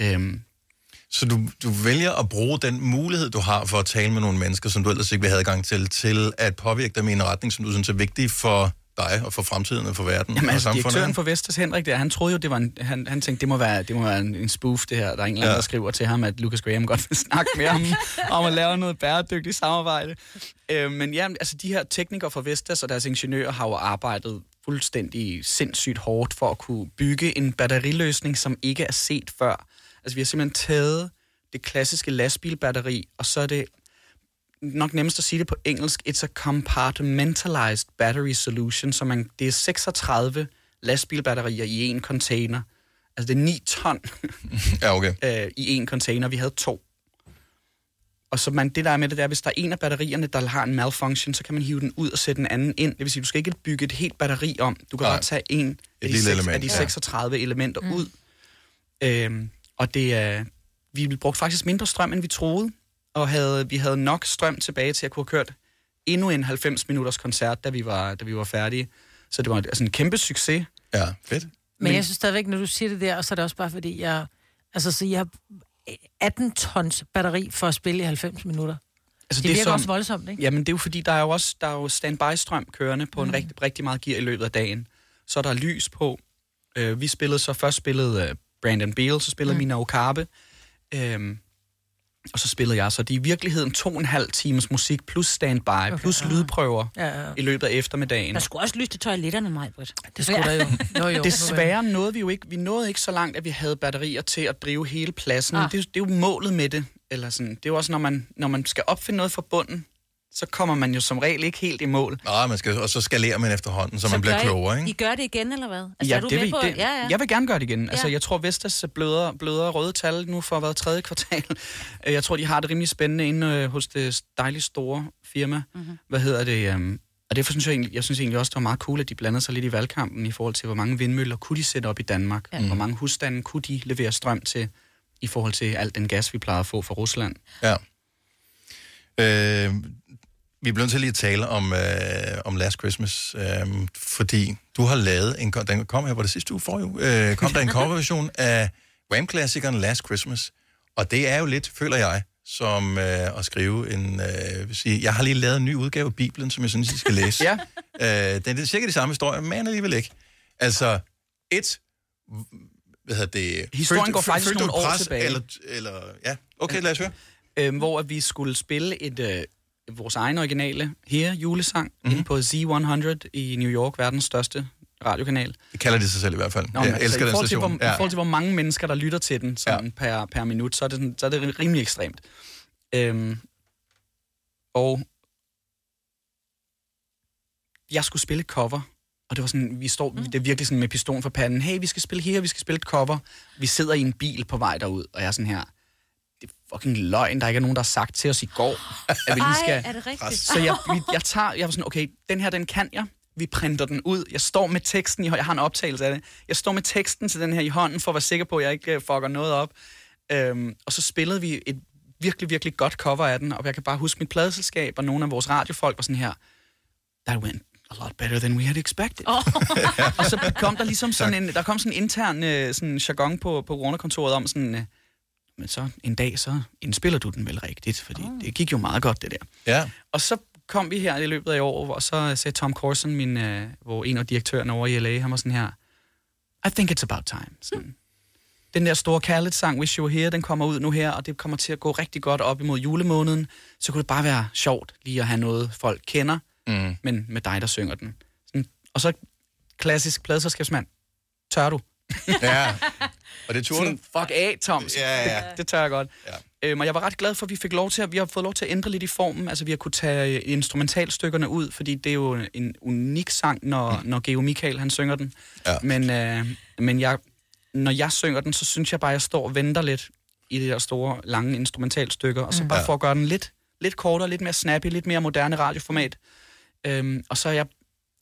Øhm, Så du, du vælger at bruge den mulighed, du har for at tale med nogle mennesker, som du ellers ikke vil have adgang til, til at påvirke dem i en retning, som du synes er vigtig for dig og for fremtiden og for verden Jamen og altså, samfundet. direktøren for Vestas, Henrik, der, han troede jo, det var en, han, han tænkte, det må være, det må være en, en spoof, det her. Der er en eller anden, Ja. der skriver til ham, at Lucas Graham godt vil snakke med ham <laughs> om at lave noget bæredygtigt samarbejde. Øh, men ja, altså de her teknikere fra Vestas og deres ingeniører har jo arbejdet fuldstændig sindssygt hårdt for at kunne bygge en batteriløsning, som ikke er set før. Altså vi har simpelthen taget det klassiske lastbilbatteri, og så er det nok nemmest at sige det på engelsk, it's a compartmentalized battery solution, så man, det er 36 lastbilbatterier i en container. Altså det er 9 ton ja, okay. <laughs> øh, i en container. Vi havde to. Og så man, det der er med det, der, hvis der er en af batterierne, der har en malfunction, så kan man hive den ud og sætte en anden ind. Det vil sige, du skal ikke bygge et helt batteri om. Du kan Nej. bare tage en af de, lille seks, element, af de ja. 36 elementer mm. ud. Øhm, og det er, vi brugte faktisk mindre strøm, end vi troede. Og havde, vi havde nok strøm tilbage til at kunne have kørt endnu en 90 minutters koncert, da vi var, da vi var færdige. Så det var altså en kæmpe succes. Ja, fedt. Men jeg synes stadigvæk, når du siger det der, og så er det også bare fordi, jeg... Altså, så jeg har 18 tons batteri for at spille i 90 minutter. Altså, det, det virker som- også voldsomt, ikke? Jamen, det er jo fordi, der er jo også der er jo standby-strøm kørende på mm. en rigtig, rigtig meget gear i løbet af dagen. Så er der lys på. Øh, vi spillede så først spillede uh, Brandon Beal, så spillede mm. Mina Okabe. Øhm, og så spillede jeg. Så det er i virkeligheden to og en halv times musik, plus standby, okay. plus lydprøver Ja, ja. i løbet af eftermiddagen. Der skulle også lyse til toiletterne, mig, Britt. Det skulle der jo. Jo, jo. Desværre nåede vi jo ikke, vi nåede ikke så langt, at vi havde batterier til at drive hele pladsen. Ah. Ah. Det, er jo- det er jo målet med det. Eller sådan. Det er jo også, når man, når man skal opfinde noget fra bunden, så kommer man jo som regel ikke helt i mål. Nej, man skal, og så skalerer man efterhånden, så, så man bliver I- klogere, ikke? I gør det igen, eller hvad? Altså, ja, er du det med vil, på? det, ja, ja. Jeg vil gerne gøre det igen. Ja. Altså, jeg tror, Vestas bløder, bløder røde tal nu for hvad tredje kvartal. Øh, jeg tror, de har det rimelig spændende inde øh, hos det dejligt store firma. Mhm. Mm-hmm. Hvad hedder det? Um, og derfor synes jeg, egentlig, jeg synes egentlig også, det var meget cool, at de blandede sig lidt i valgkampen i forhold til, hvor mange vindmøller kunne de sætte op i Danmark. Ja. Hvor mange husstande kunne de levere strøm til i forhold til alt den gas, vi plejede at få fra Rusland. Ja. Øh, vi bliver nødt til lige at tale om, øh, om Last Christmas, øh, fordi du har lavet en... Den kom her, var det sidste uge for jo? Øh, kom der en <laughs> coverversion af Wham-klassikeren Last Christmas, og det er jo lidt, føler jeg, som øh, at skrive en... Øh, vil sige, jeg har lige lavet en ny udgave af Bibelen, som jeg synes, I skal læse. <laughs> ja. øh, det er cirka de samme historier, men alligevel ikke. Altså, et, hvad hedder det? Historien følte- går faktisk følte nogle et år pres, tilbage. Eller, eller, ja, okay, lad os høre. Øhm, hvor at vi skulle spille et, øh, vores egen originale her julesang mm-hmm. inde på Z100 i New York, verdens største radiokanal. Det kalder de sig selv i hvert fald. Nå, jeg altså, elsker den forhold til, station. hvor, I forhold til, hvor mange mennesker, der lytter til den sådan ja. per, per minut, så er, det, sådan- så er det rimelig ekstremt. Øhm, og jeg skulle spille cover, og det var sådan, vi står, mm. det er virkelig sådan med pistolen for panden. Hey, vi skal spille her, vi skal spille et cover. Vi sidder i en bil på vej derud, og jeg er sådan her, er fucking løgn, der ikke er nogen, der har sagt til os i går, at vi lige skal... Ej, er det rigtigt? Så jeg, vi, jeg tager, jeg var sådan, okay, den her, den kan jeg. Vi printer den ud. Jeg står med teksten i hånden. Jeg har en optagelse af det. Jeg står med teksten til den her i hånden, for at være sikker på, at jeg ikke øh, fucker noget op. Øhm, og så spillede vi et virkelig, virkelig godt cover af den, og jeg kan bare huske mit pladeselskab, og nogle af vores radiofolk var sådan her, that went a lot better than we had expected. Oh. <laughs> og så kom der ligesom sådan en, der kom sådan en intern øh, sådan jargon på, på Rune-kontoret om sådan, øh, men så en dag, så indspiller du den vel rigtigt, fordi oh. det gik jo meget godt, det der. Ja. Og så kom vi her i løbet af i år, og så sagde Tom Corson, min, øh, hvor en af direktørerne over i LA, han var sådan her, I think it's about time. Sådan. Den der store Khaled-sang, Wish You Were Here, den kommer ud nu her, og det kommer til at gå rigtig godt op imod julemåneden. Så kunne det bare være sjovt lige at have noget, folk kender, mm. men med dig, der synger den. Sådan. Og så klassisk pladeselskabsmand. Tør du? Ja. <laughs> Og det turde Sådan, fuck af, Tom. Ja, ja. Det, det tør jeg godt. Ja. Øhm, og jeg var ret glad for, at vi fik lov til at, vi har fået lov til at ændre lidt i formen. Altså, vi har kunne tage øh, instrumentalstykkerne ud, fordi det er jo en unik sang, når, mm. når Geo Michael, han synger den. Ja. Men, øh, men jeg, når jeg synger den, så synes jeg bare, at jeg står og venter lidt i de der store, lange instrumentalstykker, og så Mm. bare Ja. for at gøre den lidt, lidt kortere, lidt mere snappy, lidt mere moderne radioformat. Øhm, og så er jeg,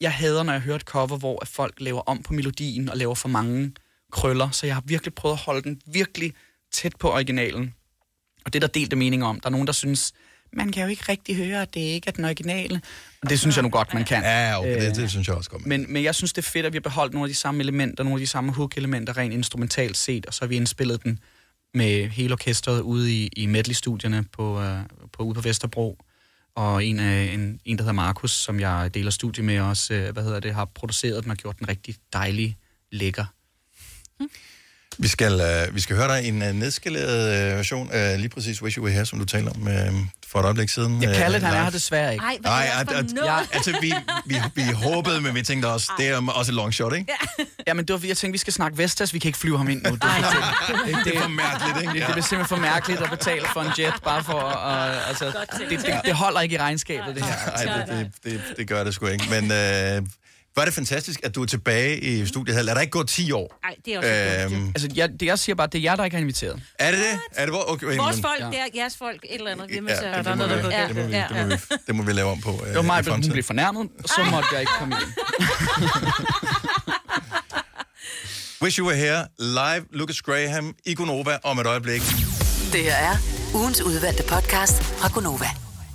jeg hader, når jeg hører et cover, hvor at folk laver om på melodien og laver for mange krøller, så jeg har virkelig prøvet at holde den virkelig tæt på originalen. Og det er der delte meninger om. Der er nogen, der synes, man kan jo ikke rigtig høre, at det ikke er den originale. Og det synes jeg nu godt, man kan. Ja, okay, det, Øh, det synes jeg også godt. men, men jeg synes, det er fedt, at vi har beholdt nogle af de samme elementer, nogle af de samme hook-elementer rent instrumentalt set, og så har vi indspillet den med hele orkestret ude i, i medley-studierne på, øh, på, ude på Vesterbro. Og en, af, en, en, der hedder Markus, som jeg deler studie med også, øh, hvad hedder det, har produceret den og gjort den rigtig dejlig lækker. Vi skal, øh, vi skal høre dig i en øh, nedskaleret øh, version af lige præcis Wish You Were Here, som du taler om øh, for et øjeblik siden. Ja, Khaled, øh, han er her desværre ikke. Ej, hvad Nej, er det at, for at, noget? ja, <laughs> altså, vi, vi, vi håbede, men vi tænkte også, det er også et long shot, ikke? Ja, men det var, jeg tænkte, vi skal snakke Vestas, vi kan ikke flyve ham ind nu. Det, det, Det er for mærkeligt, ikke? Det, Ja. det er simpelthen for mærkeligt at betale for en jet, bare for at... Uh, altså, det, det, det holder ikke i regnskabet, det her. Nej, det, det, det, det gør det sgu ikke. Men øh, var det fantastisk, at du er tilbage i studiet. Lad der ikke gå 10 år. Nej, det er også Øhm, Altså, jeg, det, jeg siger bare, det er jer, der ikke har inviteret. Er det det? Er det hvor? Okay, Vores men- folk, det er jeres folk, et eller andet. Vi med Ja, det, der det, må noget, vi, der det, må vi, ja, det, må vi, det må vi lave om på øh, Det var mig, hun blev fornærmet, og så <laughs> måtte jeg ikke komme igen. <laughs> Wish You Were Here, live Lucas Graham i Gonova om et øjeblik. Det her er ugens udvalgte podcast fra Gonova.